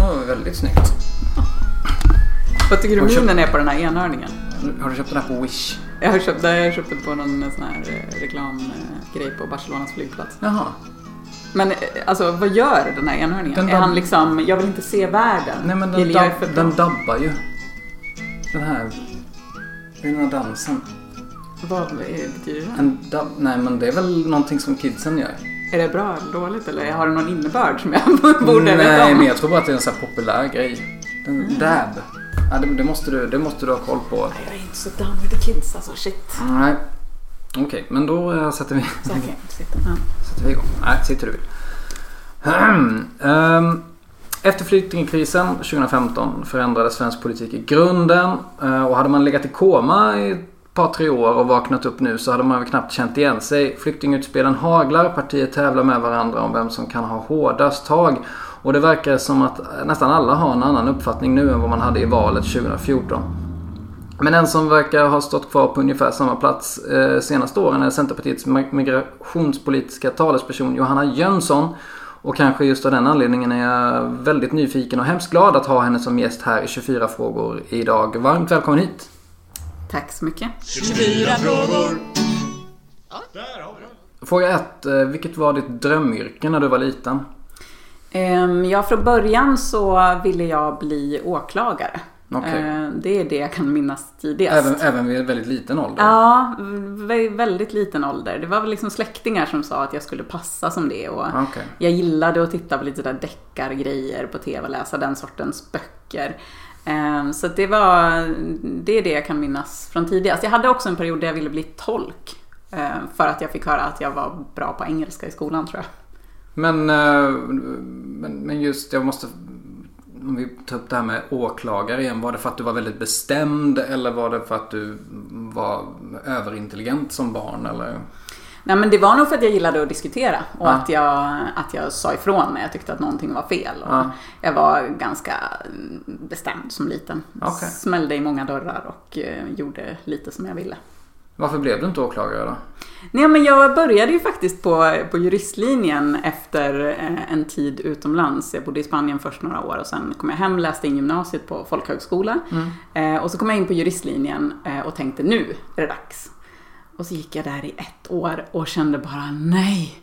Ja, väldigt snyggt. Vad tycker du Har du minen är på den här enhörningen? Har du köpt den här på Wish? Jag har köpt, jag har köpt den på någon sån här eh, reklamgrej på Barcelonas flygplats. Jaha. Men eh, alltså vad gör den här enhörningen? Den är han liksom, jag vill inte se världen. Nej men den, jag dab- den dabbar ju. Den här... Den här dansen. Vad betyder det? En dab... Nej men det är väl någonting som kidsen gör. Är det bra eller dåligt eller har det någon innebörd som jag borde veta Nej? Mm. men jag tror bara att det är en sån här populär grej. Den dab. Ja, det, det, måste du, det måste du ha koll på. Jag är inte så down with the kids alltså, shit. Nej. Okej, men då eh, sätter vi, Så sitta. Ja. sätter vi igång. Nej, sitter du vill. Ehm, Efter flyktingkrisen 2015 förändrades svensk politik i grunden. Eh, Och hade man legat i koma i par tre år och vaknat upp nu så hade man väl knappt känt igen sig. Flyktingutspelen haglar, partier tävlar med varandra om vem som kan ha hårdast tag. Och det verkar som att nästan alla har en annan uppfattning nu än vad man hade i valet 2014. Men en som verkar ha stått kvar på ungefär samma plats eh, senaste åren är Centerpartiets migrationspolitiska talesperson Johanna Jönsson. Och kanske just av den anledningen är jag väldigt nyfiken och hemskt glad att ha henne som gäst här i 24 frågor idag. Varmt välkommen hit! Tack så mycket. Fråga 1. Vilket var ditt drömyrke när du var liten? Ehm, Ja, från början så ville jag bli åklagare. Okej. Ehm, Det är det jag kan minnas tidigast. Även, även vid väldigt liten ålder? Ja, vä- väldigt liten ålder. Det var väl liksom släktingar som sa att jag skulle passa som det. Och Okej. Jag gillade att titta på lite där deckargrejer på tv och läsa den sortens böcker. Ehm, så det var, det är det jag kan minnas från tidigast. Jag hade också en period där jag ville bli tolk. Ehm, för att jag fick höra att jag var bra på engelska i skolan tror jag. Men, eh, men, men just, jag måste... Om vi tar upp det här med åklagare igen. Var det för att du var väldigt bestämd eller var det för att du var överintelligent som barn? Eller? Nej men det var nog för att jag gillade att diskutera och Ja. att, jag, att jag sa ifrån när jag tyckte att någonting var fel. Och Ja. Jag var ganska mm, bestämd som liten. Okej. Smällde i många dörrar och eh, gjorde lite som jag ville. Varför blev du inte åklagare då? Nej men jag började ju faktiskt på, på juristlinjen efter eh, en tid utomlands. Jag bodde i Spanien först några år och sen kom jag hem, läste in gymnasiet på folkhögskola. Eh, och så kom jag in på juristlinjen och tänkte nu är det dags. Och så gick jag där i ett år och kände bara nej,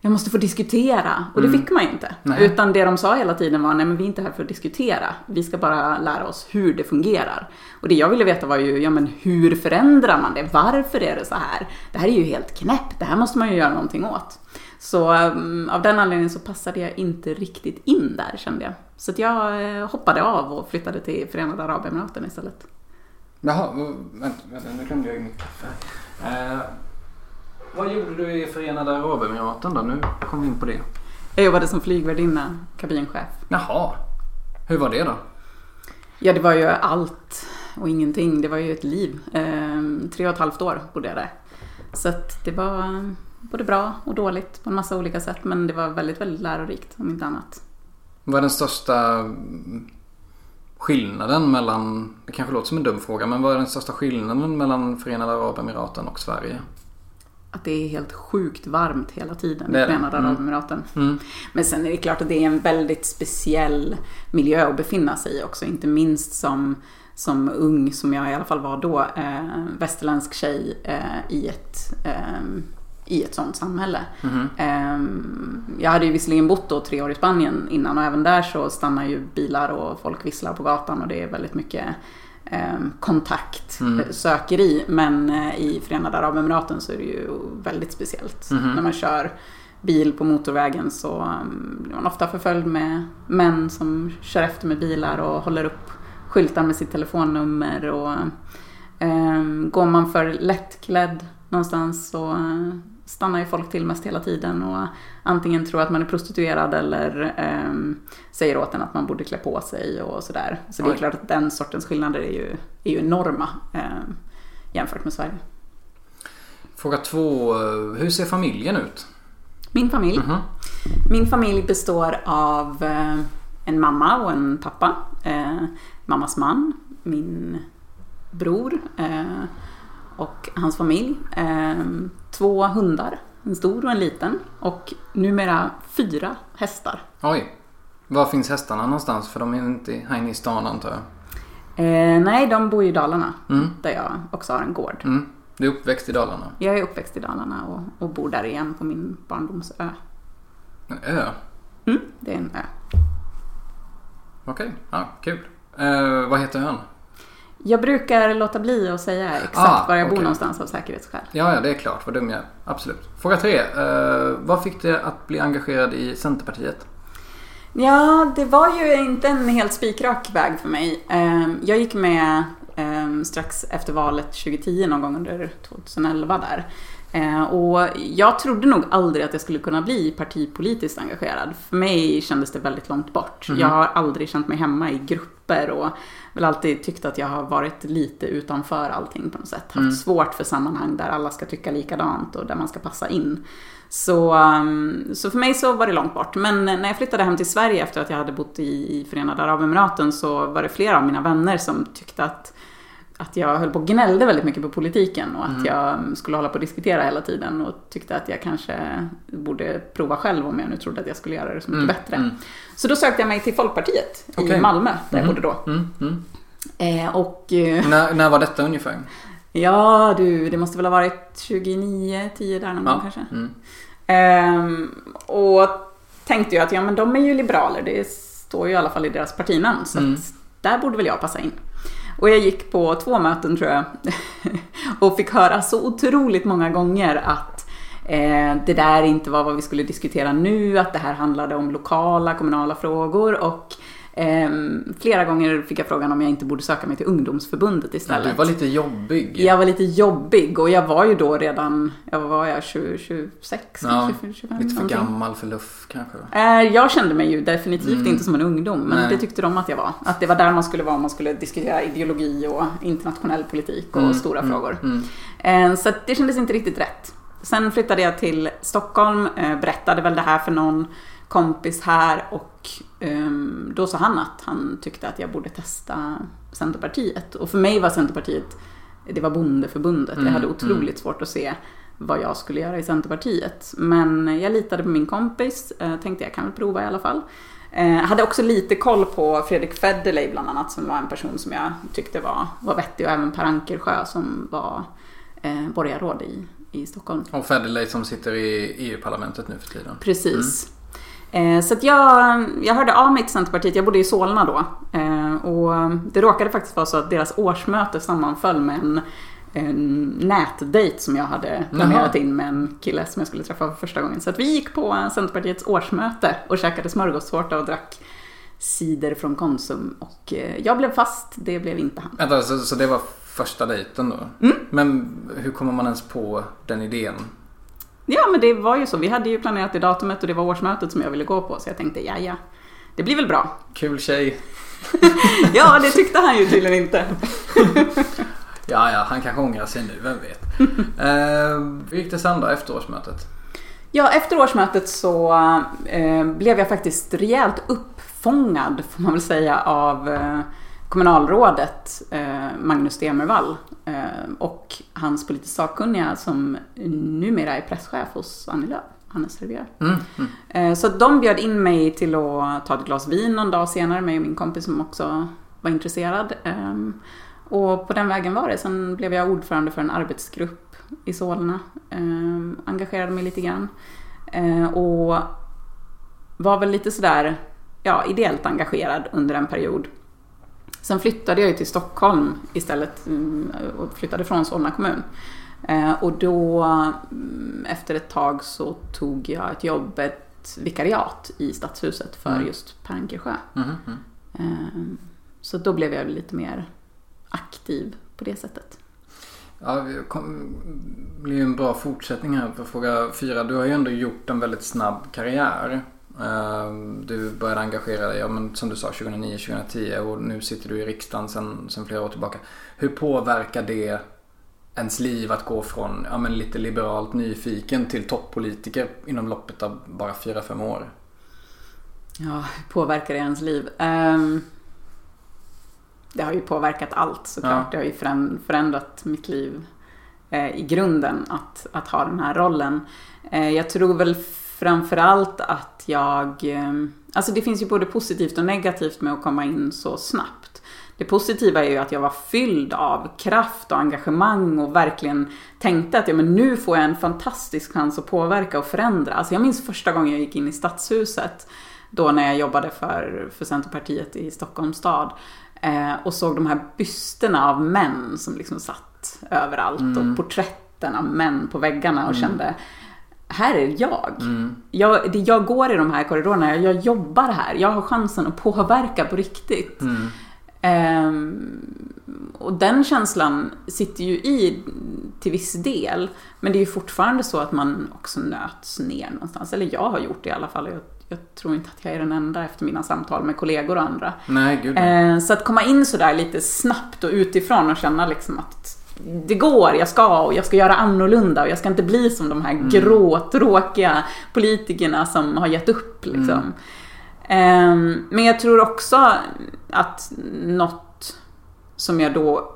jag måste få diskutera. Och det fick man ju inte. Nej. Utan det de sa hela tiden var, nej men vi är inte här för att diskutera. Vi ska bara lära oss hur det fungerar. Och det jag ville veta var ju, ja men hur förändrar man det? Varför är det så här? Det här är ju helt knäppt. Det här måste man ju göra någonting åt. Så um, av den anledningen så passade jag inte riktigt in där kände jag. Så jag eh, hoppade av och flyttade till Förenade Arabemiraten istället. Jaha, vänta, vänta nu glömde jag ju mitt kaffe. Eh, vad gjorde du i Förenade Arabemiraten då? Nu kom vi in på det. Jag jobbade som flygvärdinna, kabinchef. Jaha, hur var det då? Ja, det var ju allt och ingenting. Det var ju ett liv. Ehm, tre och ett halvt år bodde jag där. Så att det var eh, både bra och dåligt på en massa olika sätt. Men det var väldigt, väldigt lärorikt om inte annat. Vad är den största skillnaden mellan, det kanske låter som en dum fråga, men vad är den största skillnaden mellan Förenade Arabemiraten och Sverige? Att det är helt sjukt varmt hela tiden i. Förenade Mm. Arabemiraten. Mm. Men sen är det klart att det är en väldigt speciell miljö att befinna sig i också. Inte minst som, som ung, som jag i alla fall var då, eh, västerländsk tjej eh, i ett eh, i ett sånt samhälle. Eh, jag hade ju visserligen bott då tre år i Spanien innan och även där så stannar ju bilar och folk visslar på gatan och det är väldigt mycket eh, kontakt, eh, sökeri. Men eh, i Förenade Arabemiraten så är det ju väldigt speciellt. När man kör bil på motorvägen så um, blir man ofta förföljd med män som kör efter med bilar och håller upp skyltar med sitt telefonnummer. Och, um, går man för lättklädd någonstans så stannar ju folk till mest hela tiden och antingen tror att man är prostituerad eller eh, säger åt en att man borde klä på sig och sådär. Så det är Oj. klart att den sortens skillnader är ju, är ju enorma eh, jämfört med Sverige. Fråga två. Hur ser familjen ut? Min familj. Min familj består av eh, en mamma och en pappa. Eh, mammas man, min bror eh, och hans familj. Eh, två hundar, en stor och en liten. Och numera fyra hästar. Oj. Var finns hästarna någonstans? För de är inte här inne i stan antar jag. Eh, nej, de bor i Dalarna. Mm. Där jag också har en gård. Mm. Du är uppväxt i Dalarna. Jag är uppväxt i Dalarna och, och bor där igen på min barndomsö. En ö? Mm, det är en ö. Okej, ja, kul. Eh, vad heter ön? Jag brukar låta bli att säga exakt Ah, var jag bor okej. någonstans av säkerhetsskäl. Ja, ja, det är klart. Vad dum jag är. Absolut. Fråga tre. Eh, vad fick dig att bli engagerad i Centerpartiet? Ja, det var ju inte en helt spikrak väg för mig. Ehm, Jag gick med ehm, strax efter valet 2010, någon gång under 2011 där. Eh, Och jag trodde nog aldrig att jag skulle kunna bli partipolitiskt engagerad. För mig kändes det väldigt långt bort. Jag har aldrig känt mig hemma i grupper och väl alltid tyckt att jag har varit lite utanför allting på något sätt. Haft svårt för sammanhang där alla ska tycka likadant och där man ska passa in. Så, um, så för mig så var det långt bort. Men när jag flyttade hem till Sverige efter att jag hade bott i, i Förenade Arabemiraten så var det flera av mina vänner som tyckte att, att jag höll på och gnällde väldigt mycket på politiken och att jag skulle hålla på och diskutera hela tiden och tyckte att jag kanske borde prova själv om jag nu trodde att jag skulle göra det så mycket bättre. Så då sökte jag mig till Folkpartiet i Okej. Malmö, där jag bodde då. Mm, mm. Eh, och eh, När, när var detta ungefär? ja du, det måste väl ha varit 29, 10 där någon gång Ja. kanske. Mm. Ehm, och tänkte ju att ja men de är ju liberaler, det står ju i alla fall i deras partinamn. Så Mm. att där borde väl jag passa in. Och jag gick på två möten tror jag. och fick höra så otroligt många gånger att eh, det där inte var vad vi skulle diskutera nu, att det här handlade om lokala kommunala frågor. Och flera gånger fick jag frågan om jag inte borde söka mig till ungdomsförbundet Ja, istället. du var lite jobbig. Jag var lite jobbig och jag var ju då redan, jag var jag 20, 26, Ja, 25, 25 Lite för någonting. gammal för luff kanske. Eh, Jag kände mig ju definitivt Mm. inte som en ungdom, men Nej. det tyckte de att jag var. Att det var där man skulle vara om man skulle diskutera ideologi och internationell politik och Mm, stora mm, frågor. mm. Eh, Så det kändes inte riktigt rätt. Sen flyttade jag till Stockholm, eh, berättade väl det här för någon kompis här och ehm, då sa han att han tyckte att jag borde testa Centerpartiet. Och för mig var Centerpartiet, det var bondeförbundet. Mm, jag hade otroligt svårt att se vad jag skulle göra i Centerpartiet. Men jag litade på min kompis, eh, tänkte jag kan väl prova i alla fall. Eh, hade också lite koll på Fredrik Federley bland annat som var en person som jag tyckte var, var vettig och även Per Ankersjö som var eh, borgarråd i, i Stockholm. Och Federley som sitter i EU-parlamentet nu för tiden. Precis. Eh, Så att jag, jag hörde av mig till Centerpartiet, jag bodde i Solna då. Eh, Och det råkade faktiskt vara så att deras årsmöte sammanföll med en, en nätdejt som jag hade planerat Jaha. in med en kille som jag skulle träffa för första gången. Så att vi gick på Centerpartiets årsmöte och käkade smörgåstårta och drack cider från Konsum. Och eh, jag blev fast, det blev inte han. Vänta, så, så det var första dejten då? Mm. Men hur kommer man ens på den idén? Ja, men det var ju så. Vi hade ju planerat det datumet och det var årsmötet som jag ville gå på. Så jag tänkte, ja, ja, det blir väl bra. Kul tjej. Ja, det tyckte han ju tydligen inte. Ja, ja, han kanske ångrar sig nu, vem vet. eh, hur gick det sen då efter årsmötet? Ja, efter årsmötet så eh, blev jag faktiskt rejält uppfångad, får man väl säga, av eh, kommunalrådet eh, Magnus Stemervall eh, och hans politiskt sakkunniga som numera är presschef hos Annie Lööf, Hannes Rivière. Mm, mm. Eh, Så de bjöd in mig till att ta ett glas vin någon dag senare med min kompis som också var intresserad. Ehm, Och på den vägen var det. Sen blev jag ordförande för en arbetsgrupp i Solna. Ehm, Engagerade mig lite grann. Och var väl lite sådär, ja, ideellt engagerad under en period. Sen flyttade jag ju till Stockholm istället mm, och flyttade från Solna kommun. Eh, Och då mm, efter ett tag så tog jag ett jobb, ett vikariat i Stadshuset för Mm. just Per Ankersjö. Mhm, mm. Eh, Så då blev jag lite mer aktiv på det sättet. Ja, det blir ju en bra fortsättning här på fråga fyra. Du har ju ändå gjort en väldigt snabb karriär. Ehm, du började engagera dig, ja, men som du sa, 2009-2010 och nu sitter du i riksdagen sedan, sedan flera år tillbaka. Hur påverkar det ens liv att gå från ja, men lite liberalt nyfiken till toppolitiker inom loppet av bara 4-5 år? Ja, hur påverkar det ens liv? Um, det har ju påverkat allt såklart. Ja. Det har ju förändrat mitt liv eh, i grunden att, att ha den här rollen. Eh, jag tror väl framförallt att jag... Eh, alltså det finns ju både positivt och negativt med att komma in så snabbt. Det positiva är ju att jag var fylld av kraft och engagemang och verkligen tänkte att ja, men nu får jag en fantastisk chans att påverka och förändra. Alltså jag minns första gången jag gick in i Stadshuset, då när jag jobbade för, för Centerpartiet i Stockholms stad. Eh, och såg de här bysterna av män som liksom satt överallt mm. och porträtten av män på väggarna och mm. kände här är jag. Mm. jag. det, jag går i de här korridorerna, jag, jag jobbar här, jag har chansen att påverka på riktigt. Mm. Um, och den känslan sitter ju i till viss del. Men det är ju fortfarande så att man också nöts ner någonstans. Eller jag har gjort det i alla fall. Jag, jag tror inte att jag är den enda efter mina samtal med kollegor och andra. Nej, gud. Uh, så att komma in sådär lite snabbt och utifrån och känna liksom att det går, jag ska och jag ska göra annorlunda och jag ska inte bli som de här mm. grå, tråkiga politikerna som har gett upp. Liksom. Mm. Men jag tror också att något som jag då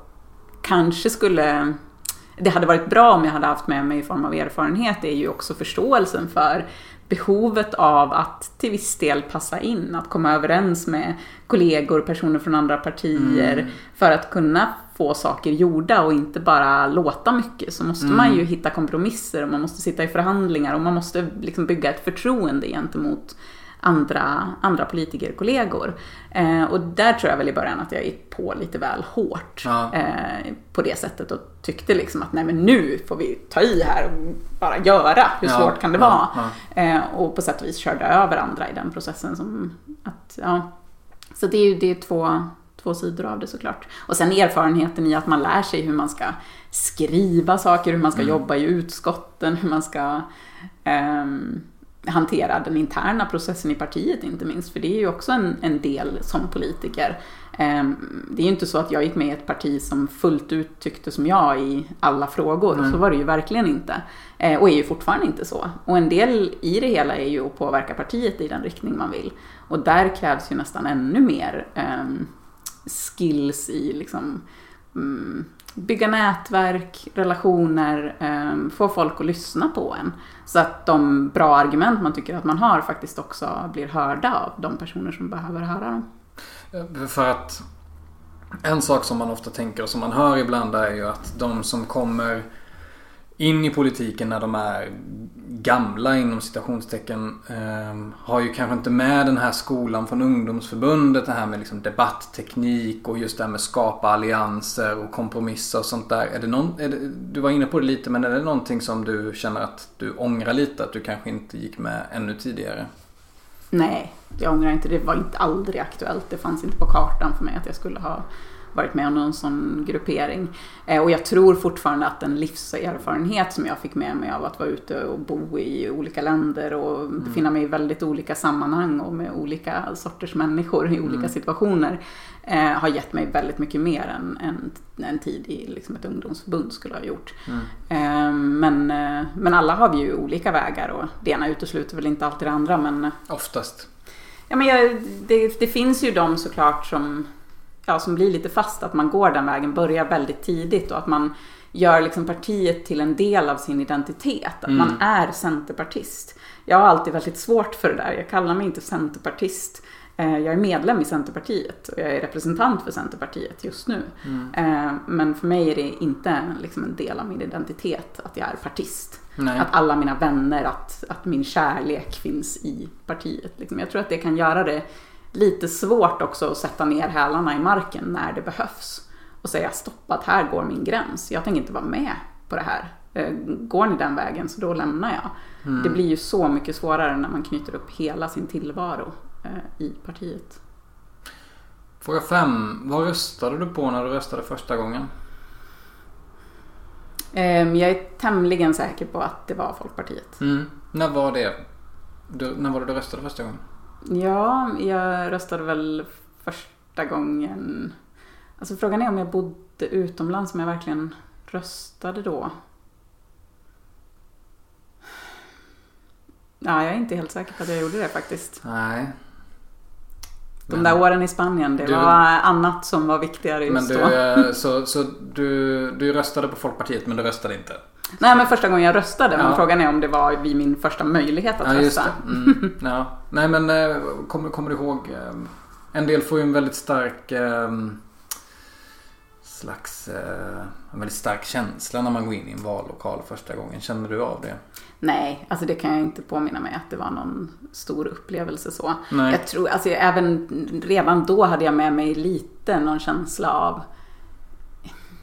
kanske skulle det hade varit bra om jag hade haft med mig i form av erfarenhet är ju också förståelsen för behovet av att till viss del passa in, att komma överens med kollegor, personer från andra partier mm. för att kunna få saker gjorda och inte bara låta mycket så måste mm. man ju hitta kompromisser och man måste sitta i förhandlingar och man måste liksom bygga ett förtroende gentemot andra, andra politikerkollegor. Eh, och där tror jag väl i början att jag gick på lite väl hårt ja. eh, på det sättet och tyckte liksom att nej men nu får vi ta i här och bara göra. Hur ja. svårt kan det vara? Ja. Eh, och på sätt och vis körde över andra i den processen. Som att, ja. Så det är ju det är två, två sidor av det såklart. Och sen erfarenheten i att man lär sig hur man ska skriva saker, hur man ska mm. jobba i utskotten, hur man ska um, hantera den interna processen i partiet inte minst, för det är ju också en, en del som politiker. Ehm, det är ju inte så att jag gick med i ett parti som fullt ut tyckte som jag i alla frågor, mm. så var det ju verkligen inte. Eh, och är ju fortfarande inte så. Och en del i det hela är ju att påverka partiet i den riktning man vill. Och där krävs ju nästan ännu mer um, skills i liksom, mm, bygga nätverk, relationer, ehm, få folk att lyssna på en. Så att de bra argument man tycker att man har faktiskt också blir hörda av de personer som behöver höra dem. Eh, för att en sak som man ofta tänker och som man hör ibland är ju att de som kommer in i politiken när de är gamla inom citationstecken eh, har ju kanske inte med den här skolan från ungdomsförbundet. Det här med liksom debattteknik och just det här med skapa allianser och kompromissa och sånt där. Är det någon, är det, du var inne på det lite men är det någonting som du känner att du ångrar lite? Att du kanske inte gick med ännu tidigare? Nej, jag ångrar inte. Det var inte aldrig aktuellt. Det fanns inte på kartan för mig att jag skulle ha varit med om någon sån gruppering. Eh, och jag tror fortfarande att den livserfarenhet som jag fick med mig av att vara ute och bo i olika länder och mm. befinna mig i väldigt olika sammanhang och med olika sorters människor i olika mm. situationer eh, har gett mig väldigt mycket mer än en, en tid i liksom ett ungdomsförbund skulle ha gjort. Mm. Eh, men, eh, men alla har vi ju olika vägar och det ena utesluter väl inte alltid det andra men... Oftast. Ja men jag, det, det finns ju de såklart som ja, som blir lite fast, att man går den vägen, börjar väldigt tidigt och att man gör liksom partiet till en del av sin identitet. Att mm. man är centerpartist. Jag har alltid väldigt svårt för det där. Jag kallar mig inte centerpartist. Eh, jag är medlem i Centerpartiet och jag är representant för Centerpartiet just nu. Mm. Eh, men för mig är det inte liksom en del av min identitet att jag är partist. Nej. Att alla mina vänner, att, att min kärlek finns i partiet. Liksom. Jag tror att det kan göra det lite svårt också att sätta ner hälarna i marken när det behövs. Och säga stopp, att här går min gräns. Jag tänker inte vara med på det här. Eh, går ni den vägen så då lämnar jag. Mm. Det blir ju så mycket svårare när man knyter upp hela sin tillvaro eh, i partiet. Fråga 5. Vad röstade du på när du röstade första gången? Ehm, Jag är tämligen säker på att det var Folkpartiet. Mm. När var det? Du, när var det du röstade första gången? Ja, jag röstade väl första gången... Alltså frågan är om jag bodde utomlands, om jag verkligen röstade då. Ja, jag är inte helt säker på att jag gjorde det faktiskt. Nej. De Men- där åren i Spanien, det Du- var annat som var viktigare Men just du, då. eh, så, så du, du röstade på Folkpartiet men du röstade inte? Nej, men första gången jag röstade. Men Ja. frågan är om det var vid min första möjlighet att Ja, rösta. Mm. Ja. Nej men eh, kommer, kommer du ihåg? eh, En del får ju en väldigt stark eh, slags eh, en väldigt stark känsla när man går in i en vallokal första gången. Känner du av det? Nej, alltså det kan jag inte påminna mig att det var någon stor upplevelse så. Nej. Jag tror, alltså även redan då hade jag med mig lite någon känsla av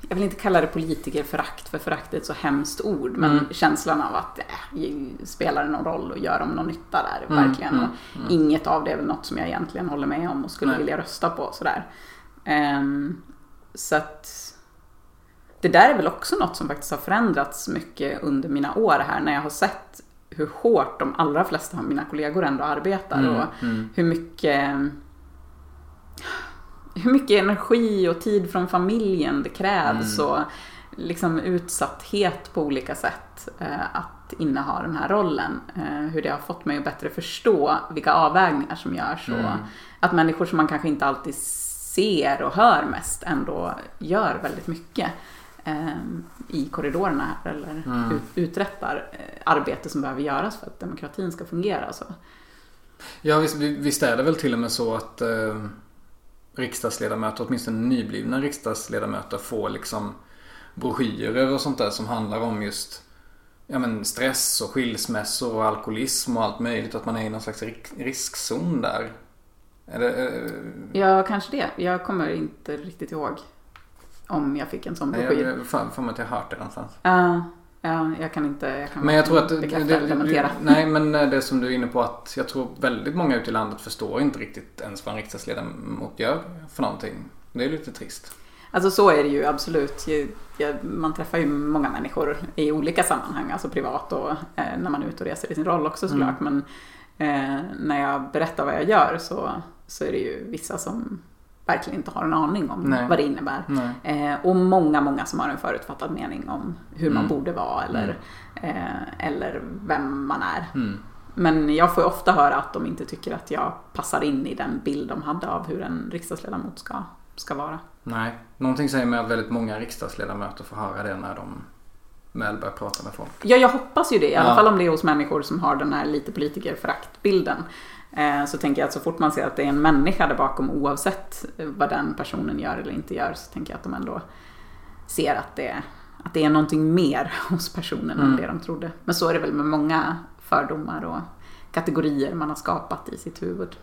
jag vill inte kalla det politikerförakt för förakt är ett så hemskt ord. Men Mm. känslan av att äh, spelar det någon roll och gör de någon nytta där? Mm, Verkligen. mm, Och Inget av det är väl något som jag egentligen håller med om och skulle Nej. vilja rösta på. Sådär. Ehm, så att det där är väl också något som faktiskt har förändrats mycket under mina år här när jag har sett hur hårt de allra flesta av mina kollegor ändå arbetar Mm, och mm. hur mycket hur mycket energi och tid från familjen det krävs Mm. och liksom utsatthet på olika sätt eh, att inneha den här rollen. Eh, hur det har fått mig att bättre förstå vilka avvägningar som görs och Mm. att människor som man kanske inte alltid ser och hör mest ändå gör väldigt mycket eh, i korridorerna här eller Mm. ut, uträttar arbete som behöver göras för att demokratin ska fungera. Så. Ja visst, vi- visst är det väl till och med så att riksdagsledamöter, åtminstone nyblivna riksdagsledamöter får liksom broschyrer och sånt där som handlar om just ja, men stress och skilsmässor och alkoholism och allt möjligt. Att man är i någon slags riskzon där. Är det, eh, Ja, kanske det. Jag kommer inte riktigt ihåg om jag fick en sån nej, broschyr. jag får för mig att jag har hört det någonstans. Ja, ja, jag kan inte jag kan Men jag tror att... bekräfta eller dementera. nej, men det som du är inne på att jag tror väldigt många ute i landet förstår inte riktigt ens vad en riksdagsledamot gör för någonting. Det är lite trist. Alltså så är det ju absolut. Man träffar ju många människor i olika sammanhang, alltså privat och eh, när man är ute och reser i sin roll också såklart. Men eh, när jag berättar vad jag gör så, så är det ju vissa som verkligen inte har en aning om Nej. vad det innebär. Eh, och många, många som har en förutfattad mening om hur man Mm. borde vara eller, eh, eller vem man är. Mm. Men jag får ofta höra att de inte tycker att jag passar in i den bild de hade av hur en riksdagsledamot ska, ska vara. Nej, någonting säger mig att väldigt många riksdagsledamöter får höra det när de väl börjar prata med folk. Ja, jag hoppas ju det. I alla Ja. fall om det är hos människor som har den här lite politikerföraktbilden. Eh, så tänker jag att så fort man ser att det är en människa där bakom oavsett eh, vad den personen gör eller inte gör så tänker jag att de ändå ser att det, att det är någonting mer hos personen än Mm. det de trodde. Men så är det väl med många fördomar och kategorier man har skapat i sitt huvud.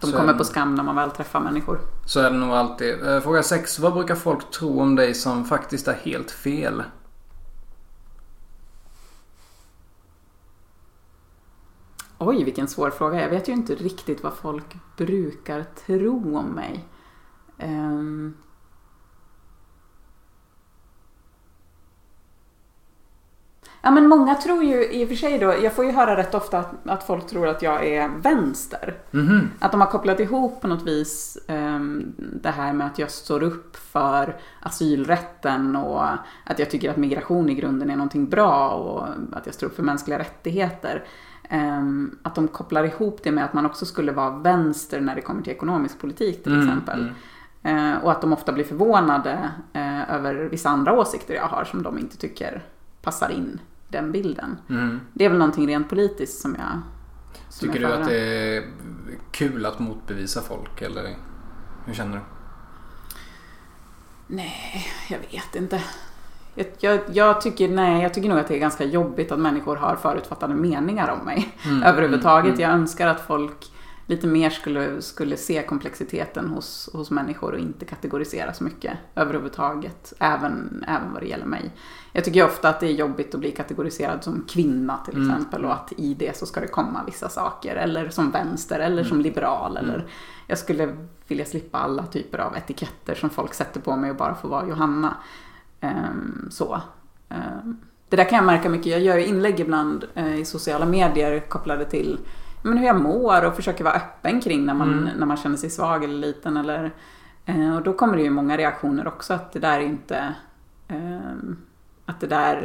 De Så kommer på skam när man väl träffar människor. Så är det nog alltid. Eh, Fråga 6. Vad brukar folk tro om dig som faktiskt är helt fel? Oj, vilken svår fråga. Jag vet ju inte riktigt vad folk brukar tro om mig. Ehm. Ja, men många tror ju i och för sig då, jag får ju höra rätt ofta att, att folk tror att jag är vänster. Mhm. Att de har kopplat ihop på något vis ehm, det här med att jag står upp för asylrätten och att jag tycker att migration i grunden är någonting bra och att jag står upp för mänskliga rättigheter. Ehm, att de kopplar ihop det med att man också skulle vara vänster när det kommer till ekonomisk politik till Mm, exempel. mm. Eh, och att de ofta blir förvånade eh, över vissa andra åsikter jag har som de inte tycker passar in den bilden. Mhm. Det är väl någonting rent politiskt som jag som Tycker jag du att det är kul att motbevisa folk eller hur känner du? Nej, jag vet inte. Jag, jag, jag, tycker, nej, jag tycker nog att det är ganska jobbigt att människor har förutfattade meningar om mig. Mm, Överhuvudtaget. mm, Jag önskar att folk lite mer skulle, skulle se komplexiteten hos, hos människor och inte kategorisera så mycket överhuvudtaget. Även, även vad det gäller mig. Jag tycker ofta att det är jobbigt att bli kategoriserad som kvinna till Mm. exempel och att i det så ska det komma vissa saker. Eller som vänster eller Mm. som liberal. Eller jag skulle vilja slippa alla typer av etiketter som folk sätter på mig och bara få vara Johanna. Ehm, så. det där kan jag märka mycket. Jag gör ju inlägg ibland i sociala medier kopplade till men hur jag mår och försöker vara öppen kring när man, mm. när man känner sig svag eller liten. Eller, och då kommer det ju många reaktioner också att det där inte att det där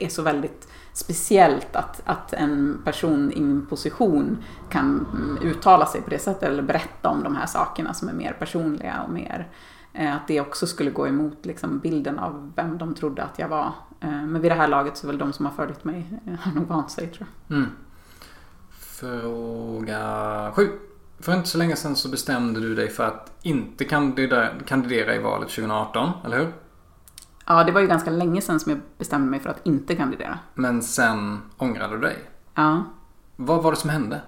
är så väldigt speciellt att, att en person i min position kan uttala sig på det sättet eller berätta om de här sakerna som är mer personliga och mer eh, att det också skulle gå emot liksom, bilden av vem de trodde att jag var. Eh, men vid det här laget så är väl de som har följt mig eh, har nog vant sig tror jag. Mm. Fråga sju. För inte så länge sedan så bestämde du dig för att inte kandidera, kandidera i valet 2018, eller hur? Ja, det var ju ganska länge sedan som jag bestämde mig för att inte kandidera. Men sen ångrade du dig? Ja. Vad var det som hände?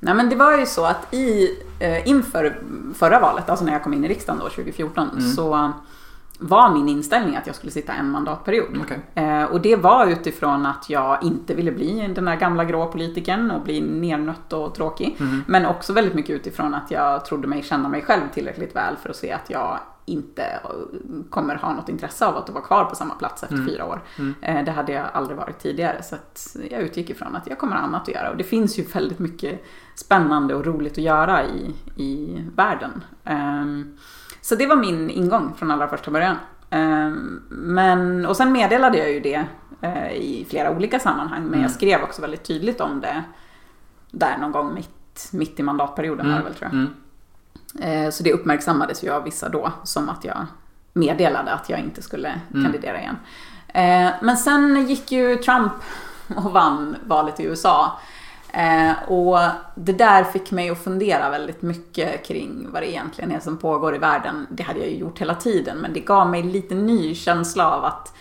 Nej men det var ju så att i, eh, inför förra valet, alltså när jag kom in i riksdagen då 2014, mm. så var min inställning att jag skulle sitta en mandatperiod. Okay. Eh, och det var utifrån att jag inte ville bli den där gamla grå politikern och bli nernött och tråkig. Mm. Men också väldigt mycket utifrån att jag trodde mig känna mig själv tillräckligt väl för att se att jag inte kommer ha något intresse av att vara kvar på samma plats efter mm. fyra år. Mm. Eh, det hade jag aldrig varit tidigare så jag utgick ifrån att jag kommer ha annat att göra. Och det finns ju väldigt mycket spännande och roligt att göra i, i världen. Um, så det var min ingång från allra första början. Um, men, och sen meddelade jag ju det uh, i flera olika sammanhang men mm. jag skrev också väldigt tydligt om det där någon gång mitt, mitt i mandatperioden. Mm. Väl, tror jag. Eh, så det uppmärksammades ju av vissa då som att jag meddelade att jag inte skulle mm. kandidera igen. Eh, men sen gick ju Trump och vann valet i USA. Eh, och det där fick mig att fundera väldigt mycket kring vad det egentligen är som pågår i världen. Det hade jag ju gjort hela tiden men det gav mig lite ny känsla av att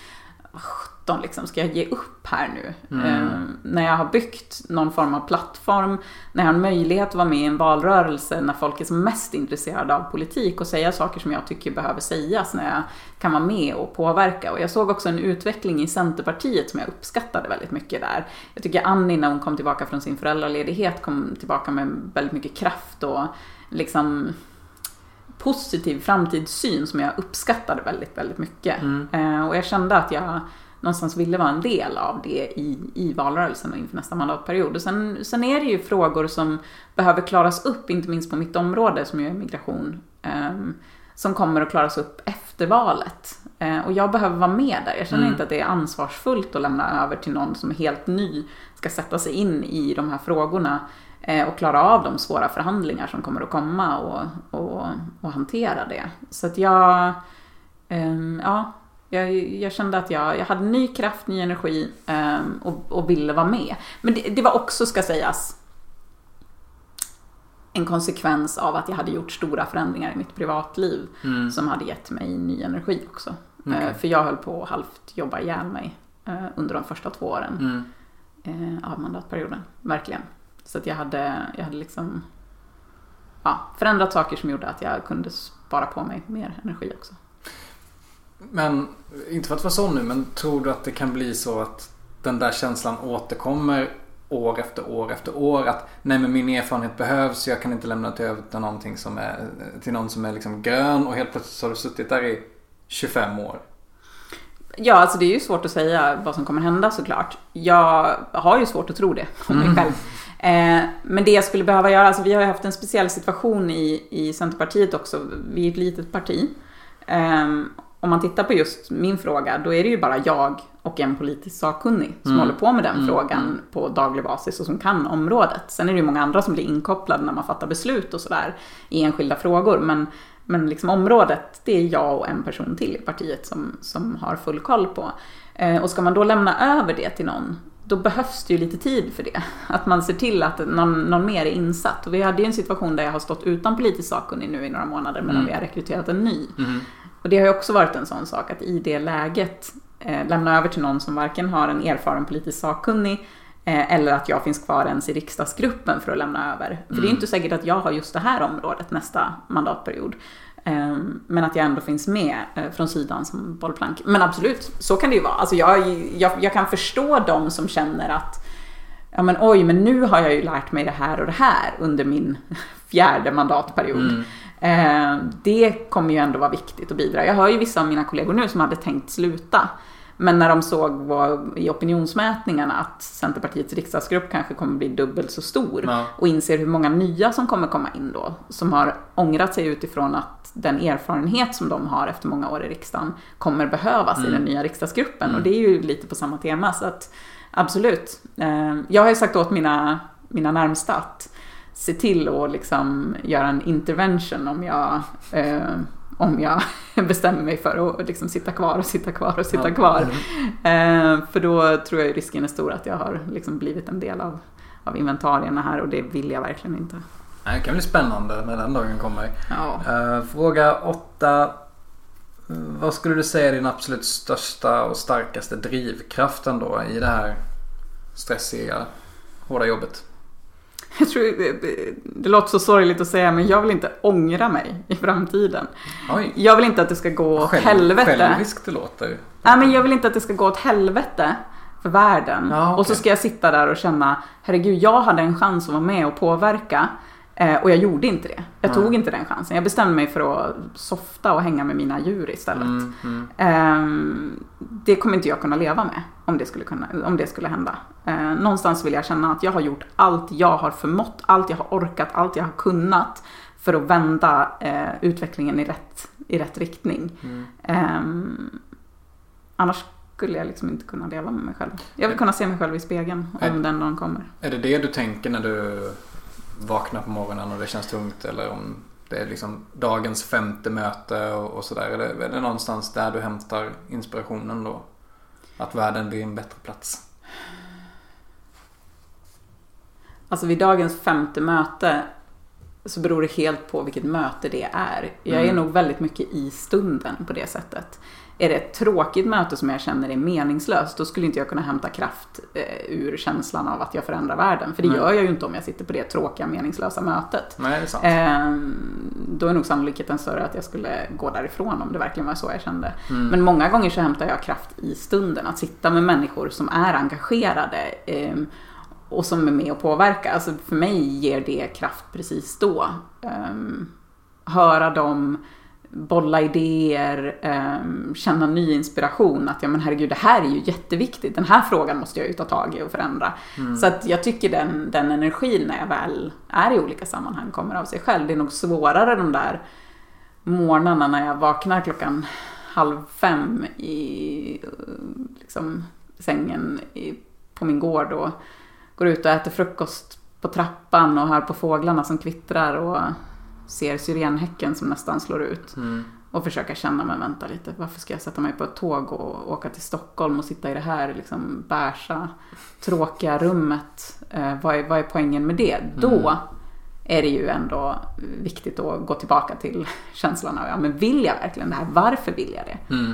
17 liksom, ska jag ge upp här nu? Mm. Eh, när jag har byggt någon form av plattform, när jag har en möjlighet att vara med i en valrörelse, när folk är som mest intresserade av politik och säga saker som jag tycker behöver sägas, när jag kan vara med och påverka. Och jag såg också en utveckling i Centerpartiet som jag uppskattade väldigt mycket där. Jag tycker Annie när hon kom tillbaka från sin föräldraledighet kom tillbaka med väldigt mycket kraft och liksom positiv framtidssyn som jag uppskattade väldigt, väldigt mycket. Mm. Eh, och jag kände att jag någonstans ville vara en del av det i, i valrörelsen och inför nästa mandatperiod. Och sen, sen är det ju frågor som behöver klaras upp, inte minst på mitt område som ju är migration, eh, som kommer att klaras upp efter valet. Eh, och jag behöver vara med där. Jag känner mm. inte att det är ansvarsfullt att lämna över till någon som är helt ny, ska sätta sig in i de här frågorna eh, och klara av de svåra förhandlingar som kommer att komma och, och, och hantera det. Så att jag, ehm, ja, jag, jag, kände att jag, jag hade ny kraft, ny energi um, och, och, ville vara med. Men det, det, var också, ska sägas, en konsekvens av att jag hade gjort stora förändringar i mitt privatliv mm. som hade gett mig ny energi också. Okay. Uh, för jag höll på att halvt jobba ihjäl mig uh, under de första två åren mm. uh, av mandatperioden. Verkligen. Så att jag hade, jag hade liksom ja, förändrat saker som gjorde att jag kunde spara på mig mer energi också. Men, inte för att vara sån nu, men tror du att det kan bli så att den där känslan återkommer år efter år efter år att nej men min erfarenhet behövs, jag kan inte lämna det över till någonting som är, till någon som är liksom grön och helt plötsligt har du suttit där i 25 år. Ja, alltså det är ju svårt att säga vad som kommer hända såklart. Jag har ju svårt att tro det om mig mm. själv. Eh, men det jag skulle behöva göra, alltså vi har ju haft en speciell situation i, i Centerpartiet också. Vi är ett litet parti. Eh, om man tittar på just min fråga, då är det ju bara jag och en politisk sakkunnig som mm. håller på med den mm. frågan mm. på daglig basis och som kan området. Sen är det ju många andra som blir inkopplade när man fattar beslut och sådär i enskilda frågor. Men, men liksom området, det är jag och en person till i partiet som, som har full koll på. Eh, och ska man då lämna över det till någon, då behövs det ju lite tid för det. Att man ser till att någon, någon mer är insatt. Och vi hade ju en situation där jag har stått utan politisk sakkunnig nu i några månader medan mm. vi har rekryterat en ny. Mm. Och det har ju också varit en sån sak att i det läget eh, lämna över till någon som varken har en erfaren politisk sakkunnig eh, eller att jag finns kvar ens i riksdagsgruppen för att lämna över. För mm. det är inte säkert att jag har just det här området nästa mandatperiod. Eh, men att jag ändå finns med eh, från sidan som bollplank. Men absolut, så kan det ju vara. Alltså jag, jag, jag kan förstå de som känner att ja men oj, men nu har jag ju lärt mig det här och det här under min fjärde mandatperiod. Mm. Eh, det kommer ju ändå vara viktigt att bidra. Jag hör ju vissa av mina kollegor nu som hade tänkt sluta. Men när de såg vad, i opinionsmätningarna att Centerpartiets riksdagsgrupp kanske kommer bli dubbelt så stor Ja. och inser hur många nya som kommer komma in då, som har ångrat sig utifrån att den erfarenhet som de har efter många år i riksdagen kommer behövas i den nya riksdagsgruppen. Och det är ju lite på samma tema. Så att absolut. Eh, Jag har ju sagt åt mina, mina närmsta att se till att liksom göra en intervention om jag, eh, om jag bestämmer mig för att liksom sitta kvar och sitta kvar och sitta Ja. kvar. Eh, för då tror jag risken är stor att jag har liksom blivit en del av, av inventarierna här och det vill jag verkligen inte. Det kan bli spännande när den dagen kommer. Ja. Eh, fråga 8. Vad skulle du säga är din absolut största och starkaste drivkraften då i det här stressiga, hårda jobbet? Jag tror, det låter så sorgligt att säga men jag vill inte ångra mig i framtiden. Oj, Jag vill inte att det ska gå åt själv, helvete. själviskt det låter. Nej men jag vill inte att det ska gå åt helvete för världen. Ja, okej. Och så ska jag sitta där och känna, herregud jag hade en chans att vara med och påverka. Eh, och jag gjorde inte det. Jag tog inte den chansen. Jag bestämde mig för att softa och hänga med mina djur istället. Mm, mm. Ehm, det kommer inte jag kunna leva med om det skulle, kunna, om det skulle hända. Eh, någonstans vill jag känna att jag har gjort allt jag har förmått, allt jag har orkat, allt jag har kunnat för att vända eh, utvecklingen i rätt, i rätt riktning. Ehm, annars skulle jag liksom inte kunna leva med mig själv. Jag vill kunna se mig själv i spegeln om Nej. den dagen kommer. Är det det du tänker när du vaknar på morgonen och det känns tungt eller om det är liksom dagens femte möte och, och sådär? Är det, är det någonstans där du hämtar inspirationen då? Att världen blir en bättre plats? Alltså vid dagens femte möte så beror det helt på vilket möte det är. Jag är Mm. nog väldigt mycket i stunden på det sättet. Är det ett tråkigt möte som jag känner är meningslöst, då skulle inte jag kunna hämta kraft eh, ur känslan av att jag förändrar världen. För det Nej. gör jag ju inte om jag sitter på det tråkiga, meningslösa mötet. Nej, det är sant. Eh, då är nog sannolikheten större att jag skulle gå därifrån om det verkligen var så jag kände. Mm. Men många gånger så hämtar jag kraft i stunden. Att sitta med människor som är engagerade eh, och som är med och påverkar. Alltså för mig ger det kraft precis då. Eh, höra dem bolla idéer, eh, känna ny inspiration. Att ja men herregud, det här är ju jätteviktigt. Den här frågan måste jag ju ta tag i och förändra. Så att jag tycker den, den energin när jag väl är i olika sammanhang kommer av sig själv. Det är nog svårare de där morgnarna när jag vaknar klockan halv fem i liksom, sängen i, på min gård och går ut och äter frukost på trappan och hör på fåglarna som kvittrar och ser syrenhäcken som nästan slår ut. Mm. Och försöka känna, men vänta lite, varför ska jag sätta mig på ett tåg och åka till Stockholm och sitta i det här liksom bärsa, tråkiga rummet? Eh, vad, är, vad är poängen med det? Då är det ju ändå viktigt att gå tillbaka till känslan av, ja men vill jag verkligen det här? Varför vill jag det? Mm.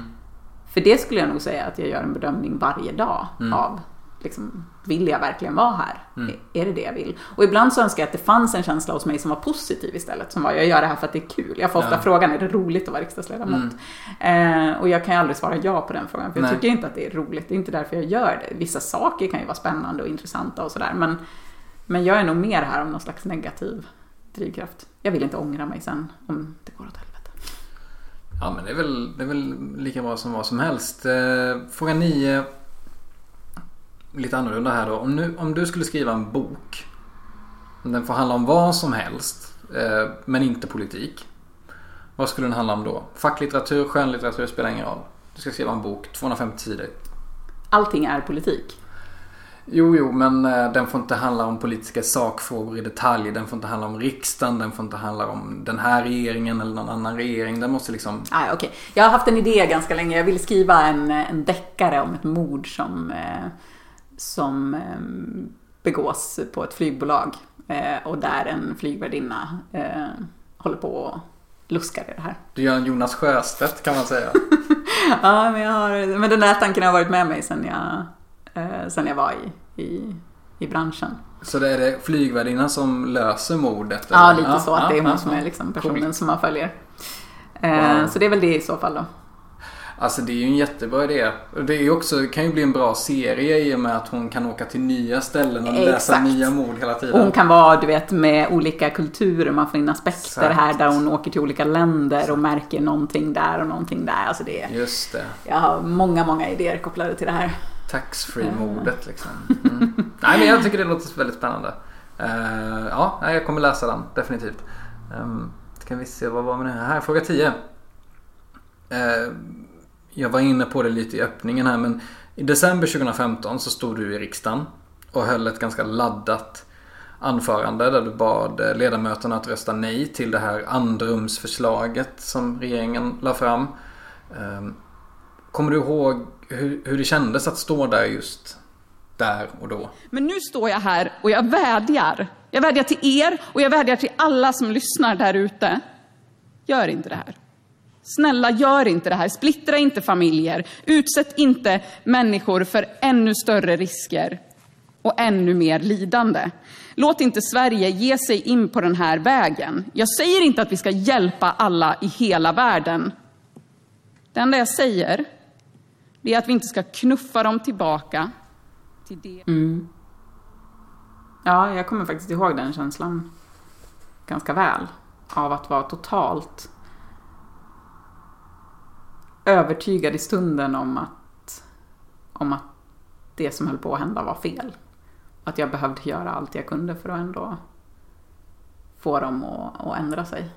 För det skulle jag nog säga att jag gör en bedömning varje dag av. Liksom, vill jag verkligen vara här? Är- Är det det jag vill? Och ibland så önskar jag att det fanns en känsla hos mig som var positiv istället. Som var, jag gör det här för att det är kul. Jag får ofta Ja. frågan, är det roligt att vara riksdagsledamot? Eh, och jag kan ju aldrig svara ja på den frågan. För jag Nej. tycker inte att det är roligt. Det är inte därför jag gör det. Vissa saker kan ju vara spännande och intressanta och sådär. Men, men jag är nog mer här om någon slags negativ drivkraft. Jag vill inte ångra mig sen om det går åt helvete. Ja men det är, väl, det är väl lika bra som vad som helst. Eh, fråga 9. Lite annorlunda här då. Om, nu, om du skulle skriva en bok. Den får handla om vad som helst. Eh, men inte politik. Vad skulle den handla om då? Facklitteratur, skönlitteratur spelar ingen roll. Du ska skriva en bok, 250 sidor. Allting är politik. Jo, jo, men eh, den får inte handla om politiska sakfrågor i detalj. Den får inte handla om riksdagen. Den får inte handla om den här regeringen eller någon annan regering. Den måste liksom... Ah, okay. Jag har haft en idé ganska länge. Jag vill skriva en, en deckare om ett mord som, eh, som eh, begås på ett flygbolag. Eh, och där en flygvärdinna eh, håller på och luskar i det här. Du gör en Jonas Sjöstedt kan man säga. Ja, men, jag har, men den där tanken har varit med mig sen jag, eh, sen jag var i, i, i branschen. Så det är det flygvärdinnan som löser mordet? Ja, eller? lite så. Att det är hon ja, som ja. är liksom personen som man följer. Wow. Så det är väl det i så fall då. Alltså det är ju en jättebra idé. Det är också, det kan ju bli en bra serie i och med att hon kan åka till nya ställen och läsa Exakt. nya mord hela tiden. Och hon kan vara, du vet, med olika kulturer. Man får in aspekter Exakt. här där hon åker till olika länder och märker någonting där och någonting där. Alltså det Just det. jag har många, många idéer kopplade till det här. Taxfree-mordet liksom. Mm. Nej men jag tycker det låter väldigt spännande. Eh, ja, jag kommer läsa den definitivt. Um, ska vi se, vad var vi nu? Här, fråga 10. Eh, jag var inne på det lite i öppningen här men i december 2015 så stod du i riksdagen och höll ett ganska laddat anförande där du bad ledamöterna att rösta nej till det här andrumsförslaget som regeringen la fram. Ehm, kommer du ihåg hur, hur det kändes att stå där just där och då? Men nu står jag här och jag vädjar. Jag vädjar till er och jag vädjar till alla som lyssnar där ute. Gör inte det här. Snälla, gör inte det här. Splittra inte familjer. Utsätt inte människor för ännu större risker och ännu mer lidande. Låt inte Sverige ge sig in på den här vägen. Jag säger inte att vi ska hjälpa alla i hela världen. Det enda jag säger det är att vi inte ska knuffa dem tillbaka till det. Mm. Ja, jag kommer faktiskt ihåg den känslan ganska väl. Av att vara totalt övertygad i stunden om att, om att det som höll på att hända var fel. Att jag behövde göra allt jag kunde för att ändå få dem att, att ändra sig.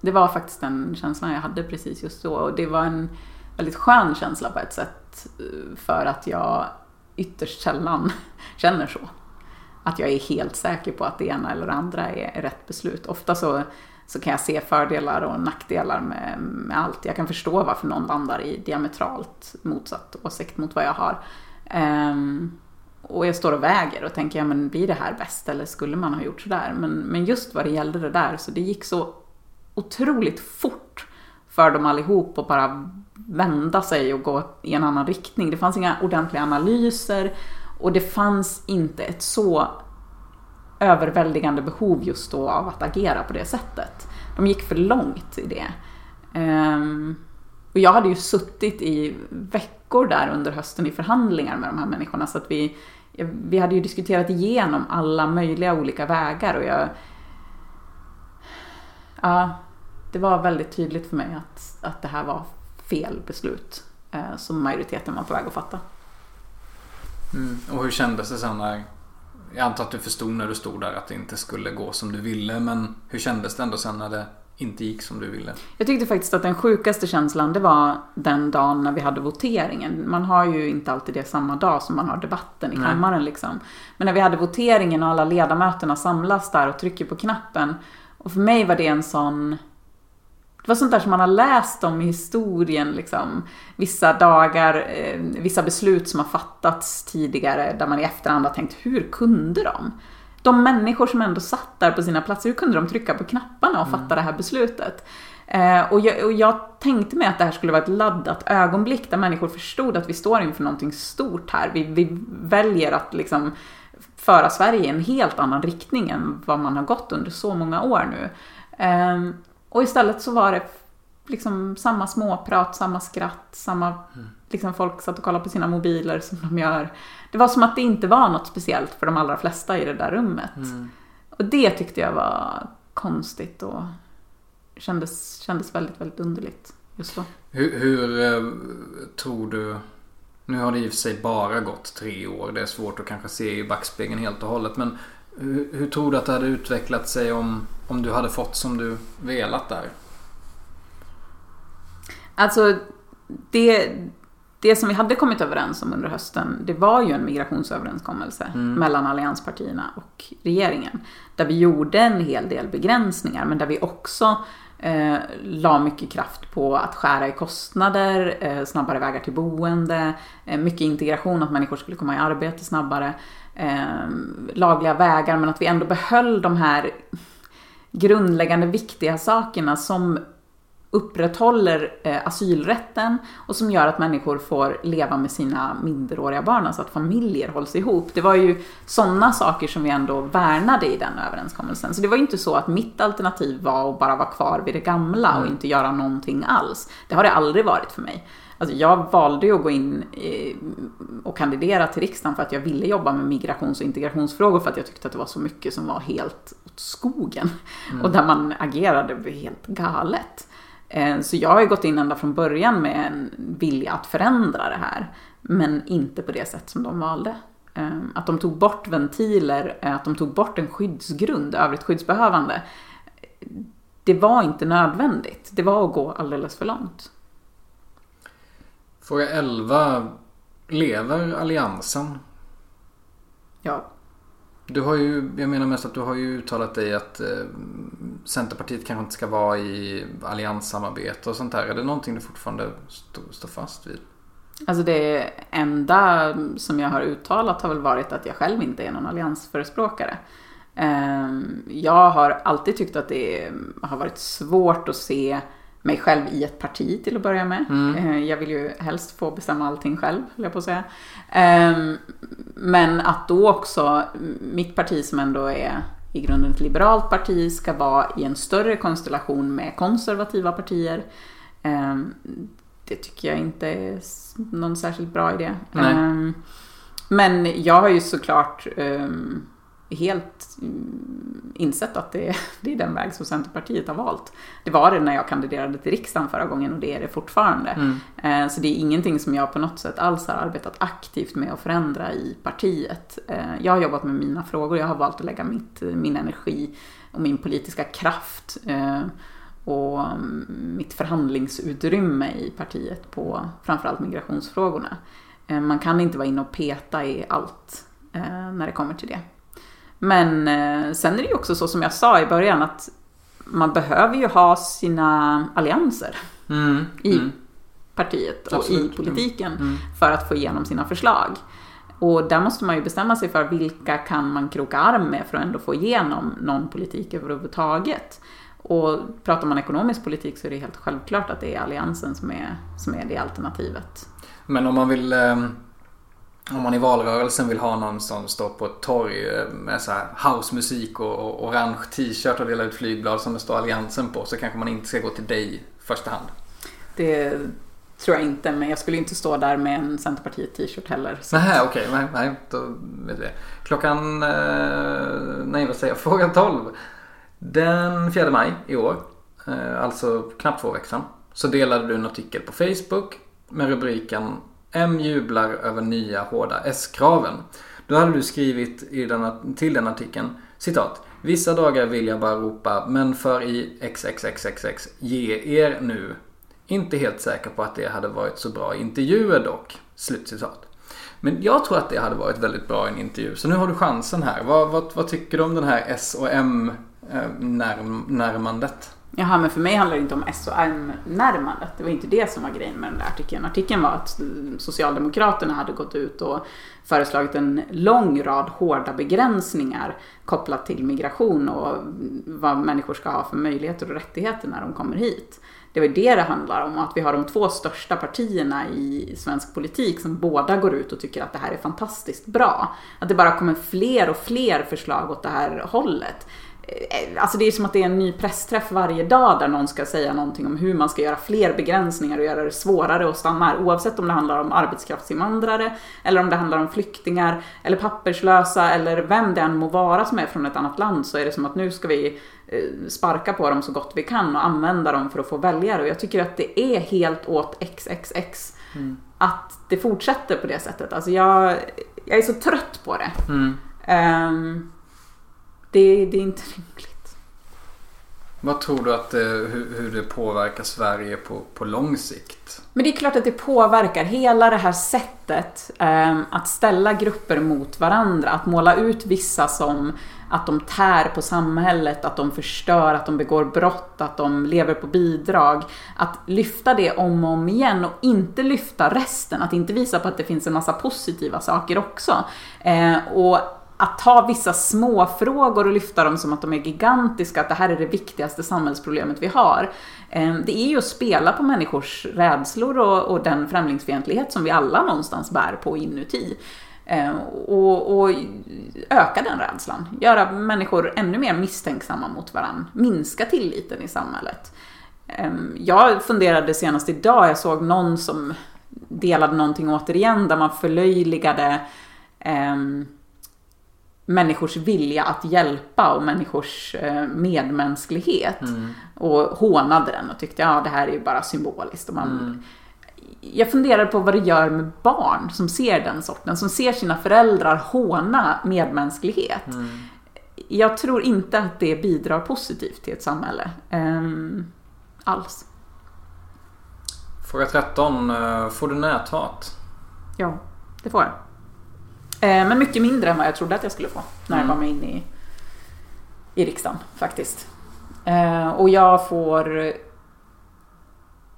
Det var faktiskt den känslan jag hade precis just då. Och det var en väldigt skön känsla på ett sätt. Eh, för att jag ytterst sällan känner så. Att jag är helt säker på att det ena eller det andra är rätt beslut. Ofta så, så kan jag se fördelar och nackdelar med, med allt. Jag kan förstå varför någon landar i diametralt motsatt åsikt mot vad jag har. Um, och jag står och väger och tänker, ja men blir det här bäst eller skulle man ha gjort sådär? Men, men just vad det gällde det där, så det gick så otroligt fort för dem allihop att bara vända sig och gå i en annan riktning. Det fanns inga ordentliga analyser och det fanns inte ett så överväldigande behov just då av att agera på det sättet. De gick för långt i det. Ehm, och jag hade ju suttit i veckor där under hösten i förhandlingar med de här människorna så att vi, vi hade ju diskuterat igenom alla möjliga olika vägar och jag... Ja, det var väldigt tydligt för mig att, att det här var fel beslut eh, som majoriteten var på väg att fatta. Mm. Och hur kändes det sen när... Jag antar att du förstod när du stod där att det inte skulle gå som du ville. Men hur kändes det ändå sen när det inte gick som du ville? Jag tyckte faktiskt att den sjukaste känslan det var den dagen när vi hade voteringen. Man har ju inte alltid det samma dag som man har debatten i Nej. kammaren liksom. Men när vi hade voteringen och alla ledamöterna samlas där och trycker på knappen. Och för mig var det en sån... Det var sånt där som man har läst om i historien liksom. Vissa dagar, eh, vissa beslut som har fattats tidigare där man i efterhand har tänkt, hur kunde de? De människor som ändå satt där på sina platser, hur kunde de trycka på knapparna och fatta det här beslutet? Eh, och, jag, och jag tänkte mig att det här skulle vara ett laddat ögonblick där människor förstod att vi står inför någonting stort här. Vi, vi väljer att liksom föra Sverige i en helt annan riktning än vad man har gått under så många år nu. Ehm, och istället så var det liksom samma småprat, samma skratt, samma... Liksom folk satt och kollade på sina mobiler som de gör. Det var som att det inte var något speciellt för de allra flesta i det där rummet. Och det tyckte jag var konstigt och kändes, kändes väldigt, väldigt underligt just då. Hur, hur eh, tror du... Nu har det i och för sig bara gått tre år. Det är svårt att kanske se i backspegeln helt och hållet. Men hur, hur tror du att det hade utvecklat sig om, om du hade fått som du velat där? Alltså, det, det som vi hade kommit överens om under hösten, det var ju en migrationsöverenskommelse mellan allianspartierna och regeringen. Där vi gjorde en hel del begränsningar, men där vi också eh, la mycket kraft på att skära i kostnader, eh, snabbare vägar till boende, eh, mycket integration, att människor skulle komma i arbete snabbare, eh, lagliga vägar, men att vi ändå behöll de här grundläggande viktiga sakerna som upprätthåller eh, asylrätten och som gör att människor får leva med sina minderåriga barn, alltså att familjer hålls ihop. Det var ju sådana saker som vi ändå värnade i den överenskommelsen. Så det var ju inte så att mitt alternativ var att bara vara kvar vid det gamla och inte göra någonting alls. Det har det aldrig varit för mig. Alltså jag valde ju att gå in och kandidera till riksdagen för att jag ville jobba med migrations och integrationsfrågor för att jag tyckte att det var så mycket som var helt åt skogen. Mm. Och där man agerade helt galet. Eh, så jag har ju gått in ända från början med en vilja att förändra det här. Men inte på det sätt som de valde. Eh, att de tog bort ventiler, eh, att de tog bort en skyddsgrund, övrigt skyddsbehövande. Det var inte nödvändigt. Det var att gå alldeles för långt. Fråga 11. Lever alliansen? Ja. Du har ju, jag menar mest att du har ju uttalat dig att eh, Centerpartiet kanske inte ska vara i allianssamarbete och sånt där. Är det någonting du fortfarande står stå fast vid? Alltså det enda som jag har uttalat har väl varit att jag själv inte är någon alliansförespråkare. Eh, jag har alltid tyckt att det har varit svårt att se mig själv i ett parti till att börja med. Mm. Eh, jag vill ju helst få bestämma allting själv, höll jag på att säga. Ehm, men att då också mitt parti som ändå är i grunden ett liberalt parti ska vara i en större konstellation med konservativa partier. Ehm, det tycker jag inte är någon särskilt bra idé. Nej. Ehm, men jag har ju såklart helt mm, insett att det, det är den väg som Centerpartiet har valt. Det var det när jag kandiderade till riksdagen förra gången och det är det fortfarande. Mm. Eh, så det är ingenting som jag på något sätt alls har arbetat aktivt med att förändra i partiet. Eh, jag har jobbat med mina frågor, jag har valt att lägga mitt, min energi och min politiska kraft eh, och mm, mitt förhandlingsutrymme i partiet på framförallt migrationsfrågorna. Man kan inte vara inne och peta i allt när det kommer till det. Men eh, sen är det ju också så som jag sa i början att man behöver ju ha sina allianser mm, i mm. partiet och Absolut. i politiken mm. för att få igenom sina förslag. Och där måste man ju bestämma sig för vilka kan man kroka arm med för att ändå få igenom någon politik överhuvudtaget. Och pratar man ekonomisk politik så är det helt självklart att det är alliansen som är, som är det alternativet. Men om man vill eh om man i valrörelsen vill ha någon som står på ett torg eh, med så här housemusik och, och orange t-shirt och delar ut flygblad som det står Alliansen på så kanske man inte ska gå till dig i första hand. Det tror jag inte, men jag skulle inte stå där med en Centerpartiet t-shirt heller. Nej, okej, okay, nej, nej, då vet vi. Klockan, eh, nej vad säger jag, fråga 12. Den 4 maj i år, eh, alltså knappt två veckor sedan, så delade du en artikel på Facebook med rubriken M jublar över nya hårda S-kraven. Då hade du skrivit i den, till den artikeln citat. Vissa dagar vill jag bara ropa men för i XXXXX ge er nu. Inte helt säker på att det hade varit så bra intervjuer dock. Slutcitat. Men jag tror att det hade varit väldigt bra i en intervju. Så nu har du chansen här. Vad, vad, vad tycker du om den här S och M-närmandet? Eh, Jaha, men för mig handlar det inte om S och M-närmandet. Det var inte det som var grejen med den där artikeln. Artikeln var att Socialdemokraterna hade gått ut och föreslagit en lång rad hårda begränsningar kopplat till migration och vad människor ska ha för möjligheter och rättigheter när de kommer hit. Det var det det handlar om, att vi har de två största partierna i svensk politik som båda går ut och tycker att det här är fantastiskt bra. Att det bara kommer fler och fler förslag åt det här hållet. Eh, alltså det är som att det är en ny pressträff varje dag där någon ska säga någonting om hur man ska göra fler begränsningar och göra det svårare att stanna här. Oavsett om det handlar om arbetskraftsinvandrare eller om det handlar om flyktingar eller papperslösa eller vem det än må vara som är från ett annat land så är det som att nu ska vi eh, sparka på dem så gott vi kan och använda dem för att få väljare. Och jag tycker att det är helt åt XXX mm. att det fortsätter på det sättet. Alltså jag, jag är så trött på det. Mm. Um, det, det är inte rimligt. Vad tror du att det, hur, hur, det påverkar Sverige på, på lång sikt? Men det är klart att det påverkar hela det här sättet eh, att ställa grupper mot varandra. Att måla ut vissa som att de tär på samhället, att de förstör, att de begår brott, att de lever på bidrag. Att lyfta det om och om igen och inte lyfta resten. Att inte visa på att det finns en massa positiva saker också. Eh, och att ta vissa småfrågor och lyfta dem som att de är gigantiska, att det här är det viktigaste samhällsproblemet vi har. Ehm, det är ju att spela på människors rädslor och, och den främlingsfientlighet som vi alla någonstans bär på inuti. Ehm, och, och, öka den rädslan. Göra människor ännu mer misstänksamma mot varandra. Minska tilliten i samhället. Ehm, jag funderade senast idag, jag såg någon som delade någonting återigen där man förlöjligade eh, människors vilja att hjälpa och människors eh, medmänsklighet. Mm. Och hånade den och tyckte ja det här är ju bara symboliskt. Och man, mm. Jag funderar på vad det gör med barn som ser den sorten, som ser sina föräldrar håna medmänsklighet. Mm. Jag tror inte att det bidrar positivt till ett samhälle. Um, alls. Fråga 13. Eh, får du näthat? Ja, det får jag. Eh, men mycket mindre än vad jag trodde att jag skulle få när jag mm. kom in i, i riksdagen faktiskt. Eh, och jag får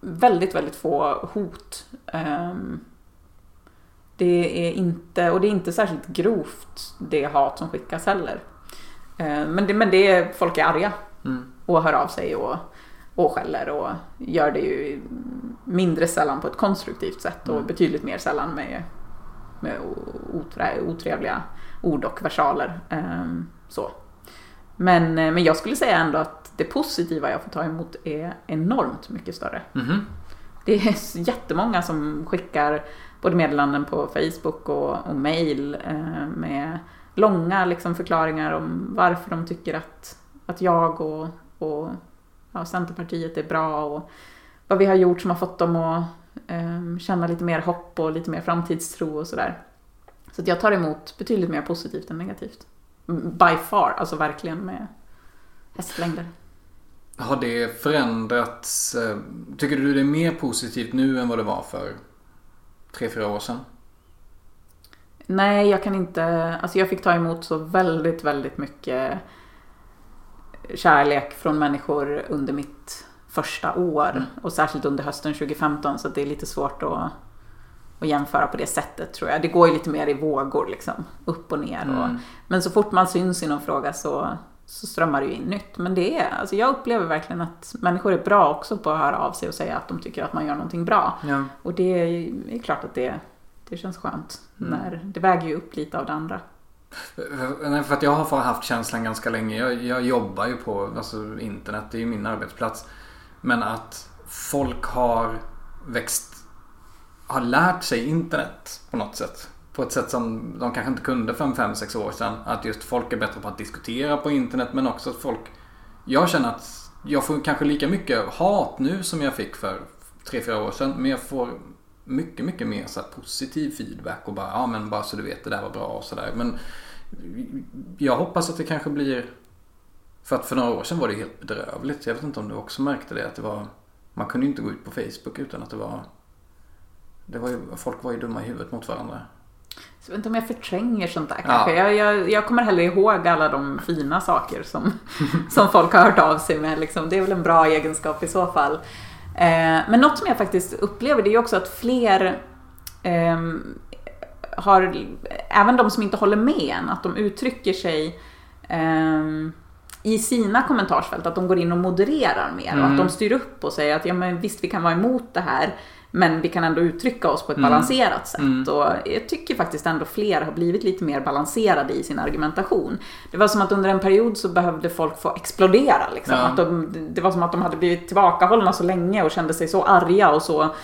väldigt, väldigt få hot. Ehm, det är inte, och det är inte särskilt grovt det hat som skickas heller. Men det, men det är, folk är arga mm. och hör av sig och, och skäller och gör det ju mindre sällan på ett konstruktivt sätt och mm. betydligt mer sällan med med otrevliga ord och versaler. Ehm, så. Men, eh, men jag skulle säga ändå att det positiva jag får ta emot är enormt mycket större. Mm -hmm. Det är jättemånga som skickar både meddelanden på Facebook och, och mail eh, med långa liksom, förklaringar om varför de tycker att, att jag och, och ja, Centerpartiet är bra och vad vi har gjort som har fått dem att känna lite mer hopp och lite mer framtidstro och sådär. Så att jag tar emot betydligt mer positivt än negativt. By far, alltså verkligen med hästlängder. Har det förändrats? Eh, tycker du det är mer positivt nu än vad det var för tre, fyra år sedan? Nej, jag kan inte. Alltså jag fick ta emot så väldigt, väldigt mycket kärlek från människor under mitt första år. Mm. Och särskilt under hösten 2015 så det är lite svårt att, att jämföra på det sättet tror jag. Det går ju lite mer i vågor liksom. Upp och ner. Mm. Och, men så fort man syns i någon fråga så, så strömmar det ju in nytt. Men det är, alltså jag upplever verkligen att människor är bra också på att höra av sig och säga att de tycker att man gör någonting bra. Ja. Och det är, är klart att det, det känns skönt. Mm. När, det väger ju upp lite av det andra. För att jag har haft känslan ganska länge. Jag, jag jobbar ju på alltså, internet. Det är ju min arbetsplats. Men att folk har växt, har lärt sig internet på något sätt. På ett sätt som de kanske inte kunde för 5-6 år sedan. Att just folk är bättre på att diskutera på internet men också att folk... Jag känner att jag får kanske lika mycket hat nu som jag fick för 3-4 år sedan. Men jag får mycket, mycket mer så positiv feedback och bara ja men bara så du vet det där var bra och sådär. Men jag hoppas att det kanske blir för att för några år sedan var det helt bedrövligt. Jag vet inte om du också märkte det. Att det var, man kunde ju inte gå ut på Facebook utan att det var... Det var ju, folk var ju dumma i huvudet mot varandra. Jag vet inte om jag förtränger sånt där kanske. Ja. Jag, jag, jag, kommer hellre ihåg alla de fina saker som, som folk har hört av sig med. Liksom. Det är väl en bra egenskap i så fall. Eh, men något som jag faktiskt upplever det är också att fler eh, har, även de som inte håller med en, att de uttrycker sig eh, i sina kommentarsfält att de går in och modererar mer mm. och att mm. de styr upp och säger att ja men visst vi kan vara emot det här men vi kan ändå uttrycka oss på ett mm. balanserat sätt. Mm. Och jag tycker faktiskt ändå fler har blivit lite mer balanserade i sin argumentation. Det var som att under en period så behövde folk få explodera. Liksom. Ja. Att de, det var som att de hade blivit tillbakahållna så länge och kände sig så arga och så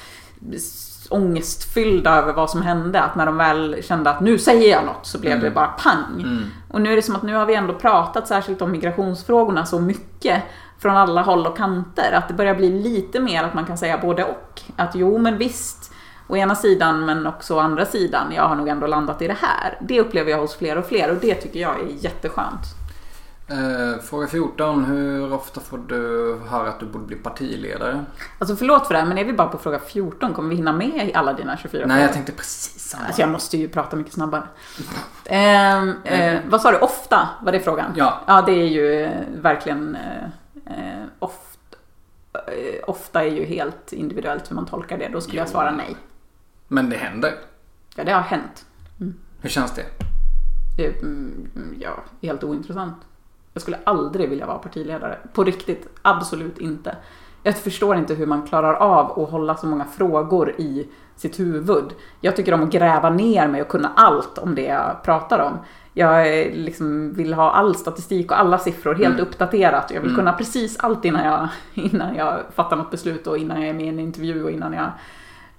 ångestfyllda över vad som hände. Att när de väl kände att nu säger jag något så blev mm. det bara pang. Mm. Och nu är det som att nu har vi ändå pratat särskilt om migrationsfrågorna så mycket från alla håll och kanter. Att det börjar bli lite mer att man kan säga både och. Att jo men visst, å ena sidan men också å andra sidan, jag har nog ändå landat i det här. Det upplever jag hos fler och fler och det tycker jag är jätteskönt. Eh, fråga 14. Hur ofta får du höra att du borde bli partiledare? Alltså förlåt för det här, men är vi bara på fråga 14? Kommer vi hinna med alla dina 24 Nej, jag tänkte precis samma. Alltså jag måste ju prata mycket snabbare. eh, eh, vad sa du? Ofta? Var det frågan? Ja. Ja, det är ju eh, verkligen eh, eh, ofta. ofta är ju helt individuellt hur man tolkar det. Då skulle jo. jag svara nej. Men det händer? Ja, det har hänt. Mm. Hur känns det? Mm, Ja, helt ointressant. Jag skulle aldrig vilja vara partiledare. På riktigt, absolut inte. Jag förstår inte hur man klarar av att hålla så många frågor i sitt huvud. Jag tycker om att gräva ner mig och kunna allt om det jag pratar om. Jag eh, liksom vill ha all statistik och alla siffror helt uppdaterat. Jag vill kunna precis allt innan jag, innan jag fattar något beslut och innan jag är med i en intervju och innan jag...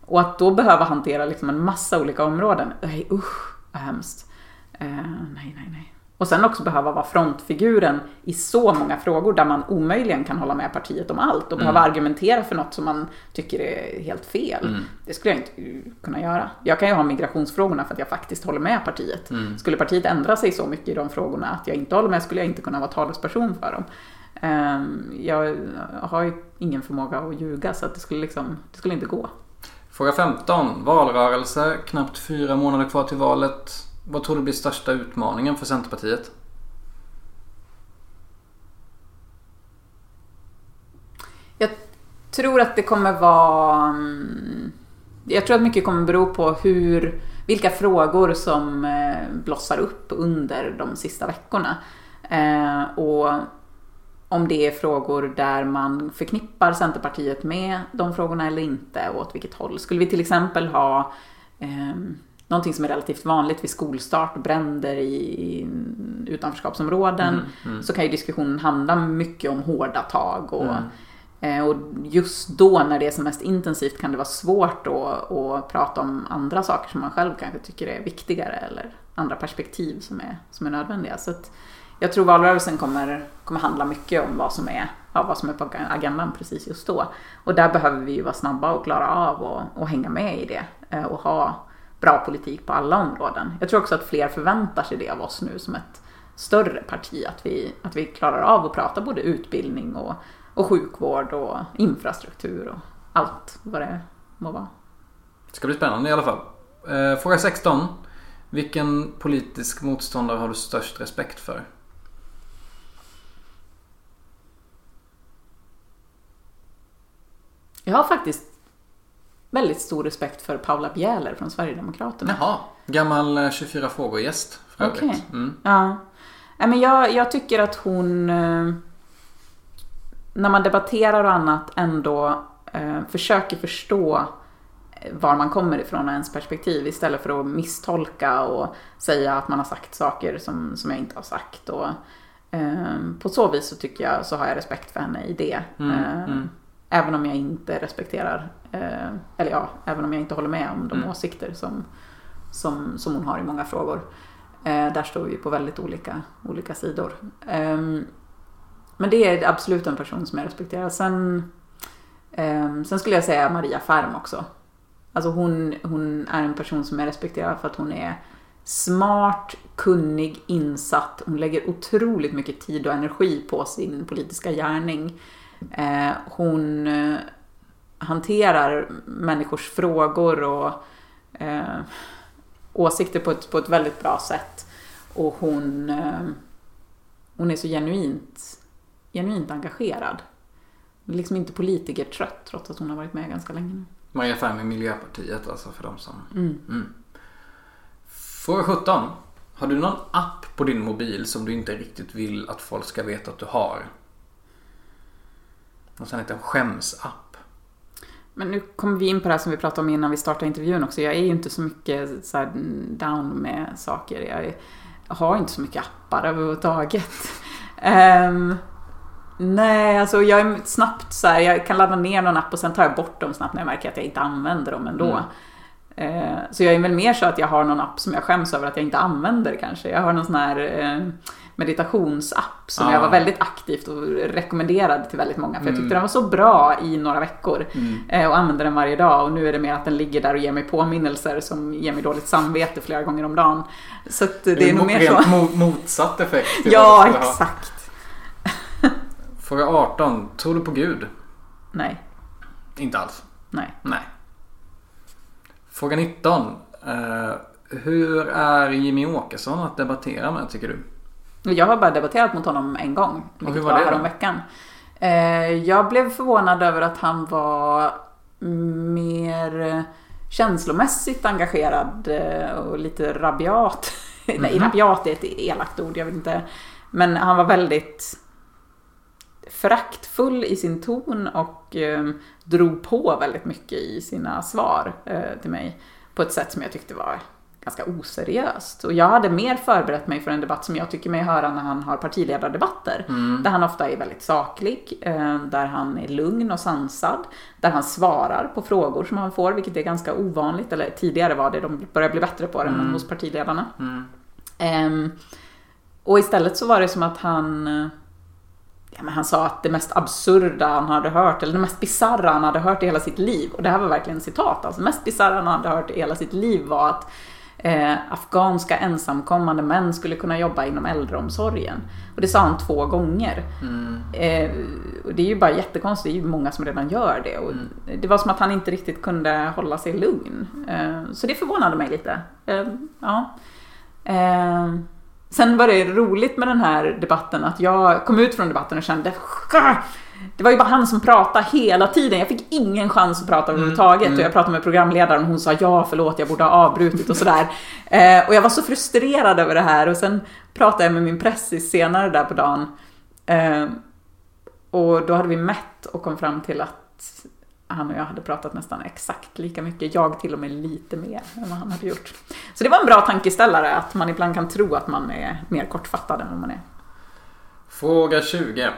Och att då behöva hantera liksom en massa olika områden. Nej, usch, vad hemskt. Eh, nej, nej, nej. Och sen också behöva vara frontfiguren i så många frågor där man omöjligen kan hålla med partiet om allt och behöva argumentera för något som man tycker är helt fel. Det skulle jag inte kunna göra. Jag kan ju ha migrationsfrågorna för att jag faktiskt håller med partiet. Skulle partiet ändra sig så mycket i de frågorna att jag inte håller med skulle jag inte kunna vara talesperson för dem. Ehm, Jag har ju ingen förmåga att ljuga så att det skulle liksom, det skulle inte gå. Fråga 15. Valrörelse. Knappt fyra månader kvar till valet. Vad tror du blir största utmaningen för Centerpartiet? Jag tror att det kommer vara... Mm, jag tror att mycket kommer bero på hur, vilka frågor som eh, blossar upp under de sista veckorna. Eh, och om det är frågor där man förknippar Centerpartiet med de frågorna eller inte och åt vilket håll. Skulle vi till exempel ha eh, någonting som är relativt vanligt vid skolstart, bränder i, utanförskapsområden, så kan ju diskussionen handla mycket om hårda tag och Eh, Och just då när det är som mest intensivt kan det vara svårt att, att prata om andra saker som man själv kanske tycker är viktigare eller andra perspektiv som är, som är nödvändiga. Så att jag tror valrörelsen kommer, kommer handla mycket om vad som, är, ja, vad som är på agendan precis just då. Och där behöver vi ju vara snabba och klara av och, och hänga med i det eh, och ha bra politik på alla områden. Jag tror också att fler förväntar sig det av oss nu som ett större parti, att vi, att vi klarar av att prata både utbildning och, och sjukvård och infrastruktur och allt vad det må vara. Det ska bli spännande i alla fall. Eh, Fråga 16. Vilken politisk motståndare har du störst respekt för? Jag har faktiskt väldigt stor respekt för Paula Bjäler från Sverigedemokraterna. Jaha. Gammal eh, 24 frågor-gäst för Okej. övrigt. Mm. Ja. Men jag, jag tycker att hon, eh, när man debatterar och annat, ändå eh, försöker förstå var man kommer ifrån och ens perspektiv istället för att misstolka och säga att man har sagt saker som, som jag inte har sagt. Och, eh, på så vis så tycker jag så har jag respekt för henne i det. Eh, Även om jag inte respekterar, eh, eller ja, även om jag inte håller med om de åsikter som, som, som hon har i många frågor. Eh, där står vi på väldigt olika, olika sidor. Ehm, men det är absolut en person som jag respekterar. Sen, ehm, sen skulle jag säga Maria Färm också. Alltså hon, hon är en person som jag respekterar för att hon är smart, kunnig, insatt. Hon lägger otroligt mycket tid och energi på sin politiska gärning. Eh, hon eh, hanterar människors frågor och eh, åsikter på ett, på ett väldigt bra sätt. Och hon, eh, hon är så genuint, genuint engagerad. Liksom inte politikertrött trots att hon har varit med ganska länge nu. Maria Färm i Miljöpartiet alltså för de som... Mm. Fråga 17. Har du någon app på din mobil som du inte riktigt vill att folk ska veta att du har? Någon sån liten skämsapp. Men nu kommer vi in på det här som vi pratade om innan vi startade intervjun också. Jag är ju inte så mycket så down med saker. Jag, är, jag har inte så mycket appar överhuvudtaget. Ehm, nej, alltså jag är snabbt så här, jag kan ladda ner någon app och sen tar jag bort dem snabbt när jag märker att jag inte använder dem ändå. Eh, Så jag är väl mer så att jag har någon app som jag skäms över att jag inte använder kanske. Jag har någon sån här eh, meditationsapp som Ah. jag var väldigt aktivt och rekommenderade till väldigt många. För jag tyckte den var så bra i några veckor. eh, Och använde den varje dag. Och nu är det mer att den ligger där och ger mig påminnelser som ger mig dåligt samvete flera gånger om dagen. Så att det är nog mer så. mo- motsatt effekt. Ja, exakt. Fråga 18. Tror du på Gud? Nej, Inte alls. nej. Nej. Fråga 19. Eh, hur är Jimmy Åkesson att debattera med tycker du? Jag har bara debatterat mot honom en gång. hur Vilket var var det då? häromveckan. Eh, jag blev förvånad över att han var mer känslomässigt engagerad eh, och lite rabiat Nej, rabiat är ett elakt ord, jag vet inte. Men han var väldigt föraktfull i sin ton och eh, drog på väldigt mycket i sina svar eh, till mig. På ett sätt som jag tyckte var ganska oseriöst. Och jag hade mer förberett mig för en debatt som jag tycker mig höra när han har partiledardebatter. Där han ofta är väldigt saklig, eh, där han är lugn och sansad, där han svarar på frågor som han får, vilket är ganska ovanligt. Eller tidigare var det, de börjar bli bättre på det, men hos partiledarna. Ehm, och istället så var det som att han eh, Ja, men han sa att det mest absurda han hade hört, eller det mest bisarra han hade hört i hela sitt liv, och det här var verkligen citat, alltså det mest bisarra han hade hört i hela sitt liv var att eh, afghanska ensamkommande män skulle kunna jobba inom äldreomsorgen. Och det sa han två gånger. Eh, och det är ju bara jättekonstigt, det är ju många som redan gör det. Och Det var som att han inte riktigt kunde hålla sig lugn. Eh, så det förvånade mig lite. Eh, ja. Sen var det roligt med den här debatten att jag kom ut från debatten och kände det var ju bara han som pratade hela tiden. Jag fick ingen chans att prata överhuvudtaget. Och jag pratade med programledaren och hon sa ja, förlåt, jag borde ha avbrutit och sådär. Eh, och jag var så frustrerad över det här. Och sen pratade jag med min pressis senare där på dagen. Eh, och då hade vi mätt och kom fram till att han och jag hade pratat nästan exakt lika mycket. Jag till och med lite mer än vad han hade gjort. Så det var en bra tankeställare att man ibland kan tro att man är mer kortfattad än vad man är. Fråga 20.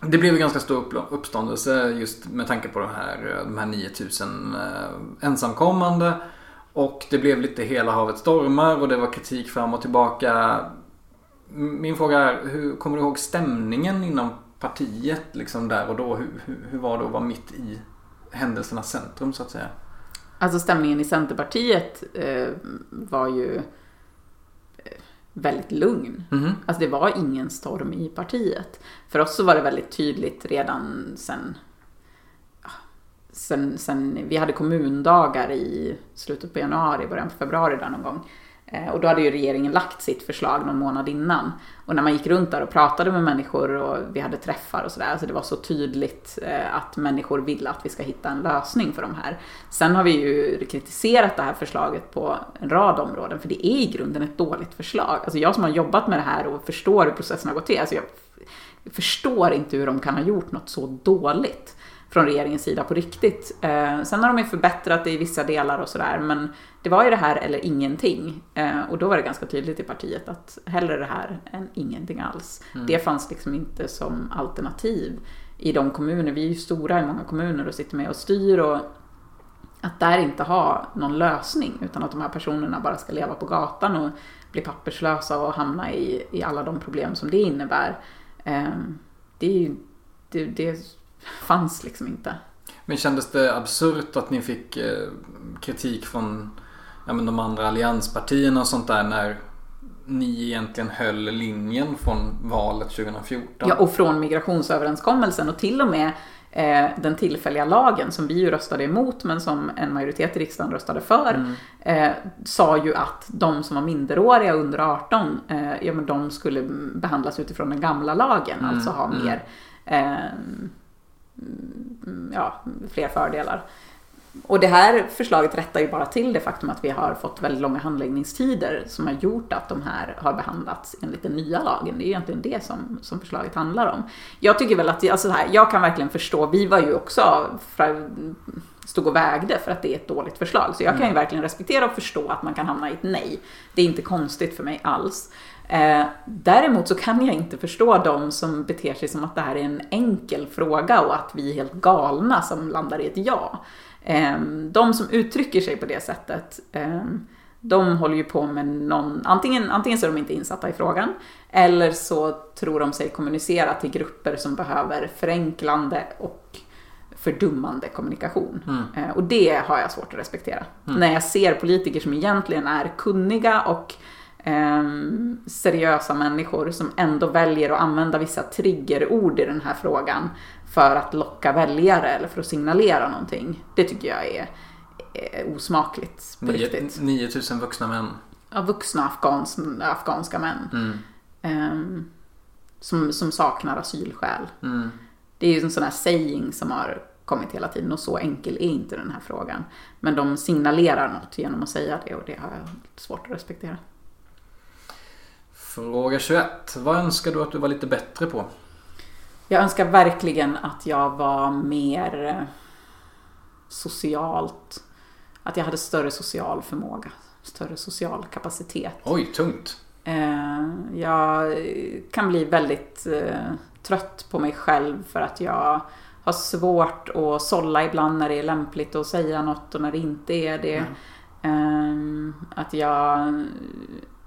Det blev ju ganska stor uppståndelse just med tanke på de här, de här 9000 eh, ensamkommande. Och det blev lite hela havet stormar och det var kritik fram och tillbaka. Min fråga är, hur, kommer du ihåg stämningen inom partiet liksom där och då? Hur, hur, hur var det att vara mitt i händelsernas centrum så att säga? Alltså stämningen i Centerpartiet eh, var ju eh, väldigt lugn. Alltså det var ingen storm i partiet. För oss så var det väldigt tydligt redan sen, sen, sen vi hade kommundagar i slutet på januari, början på februari där någon gång. Eh, och då hade ju regeringen lagt sitt förslag någon månad innan. Och när man gick runt där och pratade med människor och vi hade träffar och sådär, så det var så tydligt eh, att människor ville att vi ska hitta en lösning för de här. Sen har vi ju kritiserat det här förslaget på en rad områden, för det är i grunden ett dåligt förslag. Alltså jag som har jobbat med det här och förstår hur processen har gått till, alltså jag förstår inte hur de kan ha gjort något så dåligt från regeringens sida på riktigt. Eh, sen har de ju förbättrat det i vissa delar och sådär, men det var ju det här eller ingenting. Eh, och då var det ganska tydligt i partiet att hellre det här än ingenting alls. Det fanns liksom inte som alternativ i de kommuner, vi är ju stora i många kommuner och sitter med och styr och att där inte ha någon lösning utan att de här personerna bara ska leva på gatan och bli papperslösa och hamna i, i alla de problem som det innebär. Eh, det, är ju, det, det fanns liksom inte. Men kändes det absurt att ni fick eh, kritik från ja, men de andra allianspartierna och sånt där när ni egentligen höll linjen från valet 2014? Ja, och från migrationsöverenskommelsen och till och med eh, den tillfälliga lagen som vi ju röstade emot men som en majoritet i riksdagen röstade för eh, sa ju att de som var minderåriga under 18 eh, ja, men de skulle behandlas utifrån den gamla lagen, alltså ha mer eh, mm, ja, fler fördelar. Och det här förslaget rättar ju bara till det faktum att vi har fått väldigt långa handläggningstider som har gjort att de här har behandlats enligt den nya lagen. Det är egentligen det som, som förslaget handlar om. Jag tycker väl att, alltså så här, jag kan verkligen förstå, vi var ju också stod och vägde för att det är ett dåligt förslag. Så jag kan ju verkligen respektera och förstå att man kan hamna i ett nej. Det är inte konstigt för mig alls. Eh, däremot så kan jag inte förstå de som beter sig som att det här är en enkel fråga och att vi är helt galna som landar i ett ja. Eh, de som uttrycker sig på det sättet, eh, de håller ju på med någon, antingen, antingen så är de inte insatta i frågan, eller så tror de sig kommunicera till grupper som behöver förenklande och fördummande kommunikation. Eh, och det har jag svårt att respektera. När jag ser politiker som egentligen är kunniga och ehm, seriösa människor som ändå väljer att använda vissa triggerord i den här frågan för att locka väljare eller för att signalera någonting. Det tycker jag är, är osmakligt på riktigt. 9000 vuxna män. Ja, vuxna afghans, afghanska män. Ehm, som, som saknar asylskäl. Det är ju en sån här saying som har kommit hela tiden och så enkel är inte den här frågan. Men de signalerar något genom att säga det och det har jag svårt att respektera. Fråga 21. Vad önskar du att du var lite bättre på? Jag önskar verkligen att jag var mer eh, socialt... Att jag hade större social förmåga. Större social kapacitet. Oj, tungt. Eh, jag kan bli väldigt eh, trött på mig själv för att jag har svårt att sålla ibland när det är lämpligt att säga något och när det inte är det. Mm. Att jag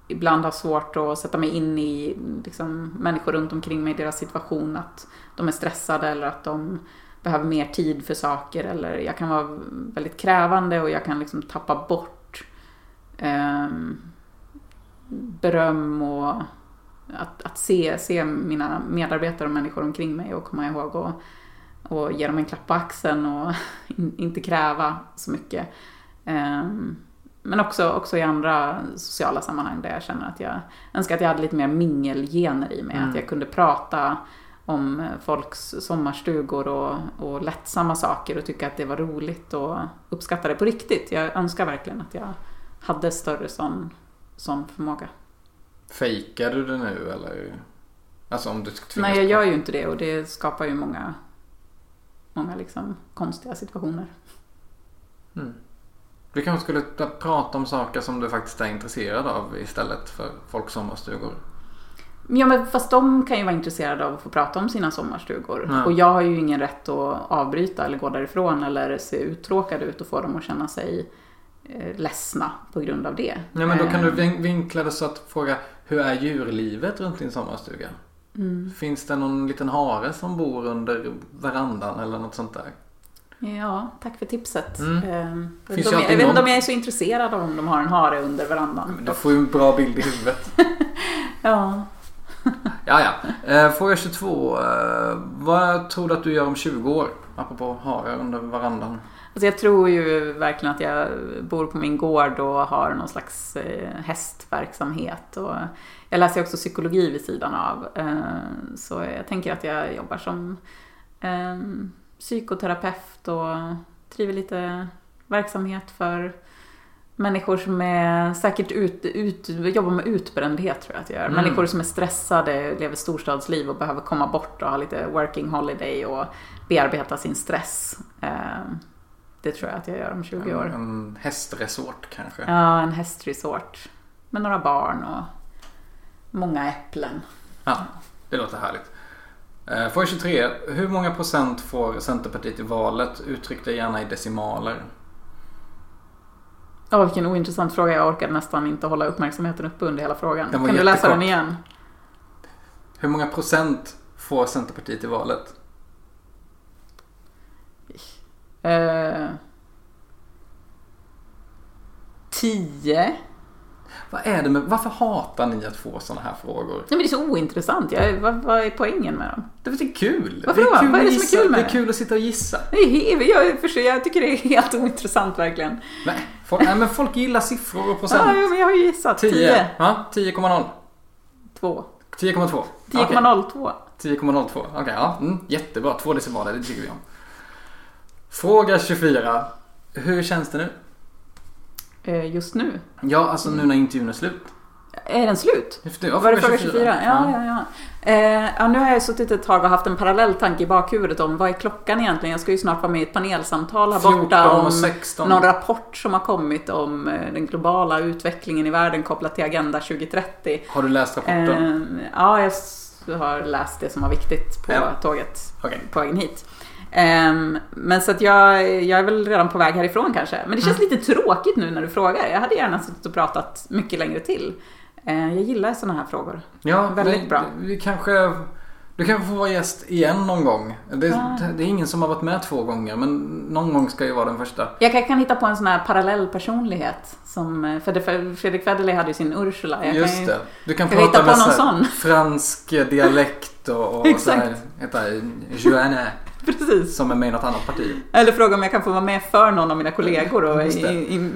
ibland har svårt att sätta mig in i liksom, människor runt omkring mig, deras situation. Att de är stressade eller att de behöver mer tid för saker. Eller jag kan vara väldigt krävande och jag kan liksom tappa bort eh, beröm och att, att se, se mina medarbetare och människor omkring mig och komma ihåg och, och ge dem en klapp på axeln och in, inte kräva så mycket. Um, men också, också i andra sociala sammanhang där jag känner att jag önskar att jag hade lite mer mingelgener i mig. Mm. Att jag kunde prata om folks sommarstugor och, och lättsamma saker och tycka att det var roligt och uppskatta det på riktigt. Jag önskar verkligen att jag hade större sån, sån förmåga. Fejkar du det nu eller? Alltså om du Nej, jag gör ju inte det och det skapar ju många, många liksom konstiga situationer. Mm. Du kanske skulle prata om saker som du faktiskt är intresserad av istället för folks sommarstugor? Ja men fast de kan ju vara intresserade av att få prata om sina sommarstugor. Ja. Och jag har ju ingen rätt att avbryta eller gå därifrån eller se uttråkad ut och få dem att känna sig eh, ledsna på grund av det. Ja men då kan du eh. vinkla det så att fråga hur är djurlivet runt din sommarstuga? Mm. Finns det någon liten hare som bor under verandan eller något sånt där? Ja, tack för tipset. Mm. Ehm, jag vet inte om jag är så intresserad av om de har en hare under verandan. Men du får ju en bra bild i huvudet. ja. ja, ja. Eh, fråga 22. Eh, vad tror du att du gör om 20 år? Apropå hare under verandan. Alltså jag tror ju verkligen att jag bor på min gård och har någon slags eh, hästverksamhet. Och jag läser också psykologi vid sidan av. Så jag tänker att jag jobbar som ehm, psykoterapeut och driver lite verksamhet för människor som är säkert ut, ut, jobbar med utbrändhet tror jag att jag gör. Mm. Människor som är stressade, lever storstadsliv och behöver komma bort och ha lite working holiday och bearbeta sin stress. Ehm, det tror jag att jag gör om 20 år. En, en hästresort kanske? Ja, en hästresort. Med några barn och många äpplen. Ja, det låter härligt. Eh, fråga 23. Hur många procent får Centerpartiet i valet? Uttryck det gärna i decimaler. Ja, vilken ointressant fråga. Jag orkar nästan inte hålla uppmärksamheten uppe under hela frågan. Kan du läsa den igen? Hur många procent får Centerpartiet i valet? Eh, tio. Vad är det med, varför hatar ni att få sådana här frågor? Nej men det är så ointressant. Jag, vad, vad är poängen med dem? Det är kul. Varför det är kul vad är det som är kul med det? Det är kul att sitta och gissa. Nej, jag, jag, jag tycker det är helt ointressant verkligen. Nej, folk, nej men folk gillar siffror och procent. Ja, men jag har ju gissat. 10. 10. Ja, 10,0. 2. 10,2. 10,02. 10,02. Okej, okay, ja. Mm, jättebra. Två decimaler, det tycker vi om. Fråga 24. Hur känns det nu? Eh, just nu? Ja, alltså nu när intervjun är slut. Är den slut? Ja, Var det fråga 24? 24? Ja, ja, ja. Eh, ja, nu har jag suttit ett tag och haft en parallell tanke i bakhuvudet om vad är klockan egentligen? Jag ska ju snart vara med i ett panelsamtal här borta om 16. någon rapport som har kommit om eh, den globala utvecklingen i världen kopplat till Agenda 2030. Har du läst rapporten? Eh, ja, jag har läst det som var viktigt på ja. tåget okay. på vägen hit. Um, men så att jag, jag är väl redan på väg härifrån kanske. Men det känns mm. lite tråkigt nu när du frågar. Jag hade gärna suttit och pratat mycket längre till. Uh, jag gillar sådana här frågor. Ja, väldigt vi, bra. Vi kanske, du kanske får vara gäst igen någon gång. Det, ja. det, är ingen som har varit med två gånger men någon gång ska ju vara den första. Jag kan, kan hitta på en sån här parallell personlighet. Som, för Fredrik Federley hade ju sin Ursula. Jag Just kan, det. Du kan prata med någon sån. fransk dialekt och, och så här, heter. Precis. Som är med i något annat parti. Eller fråga om jag kan få vara med för någon av mina kollegor och i, i, i,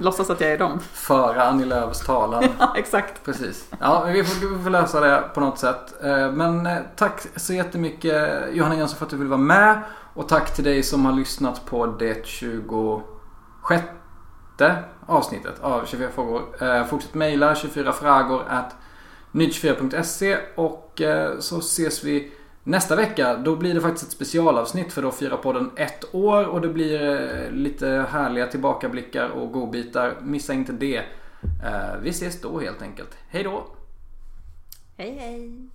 låtsas att jag är dem. Föra Annie Lööfs talan. ja, exakt. Precis. Ja, vi får, vi får lösa det på något sätt. Eh, men eh, tack så jättemycket Johanna Jönsson för att du ville vara med. Och tack till dig som har lyssnat på det 26 avsnittet av 24 frågor. Eh, fortsätt mejla 24 frågor nytt24.se och så ses vi nästa vecka. Då blir det faktiskt ett specialavsnitt för då firar podden ett år och det blir eh, lite härliga tillbakablickar och godbitar. Missa inte det. Eh, vi ses då helt enkelt. Hej då! Hej hej!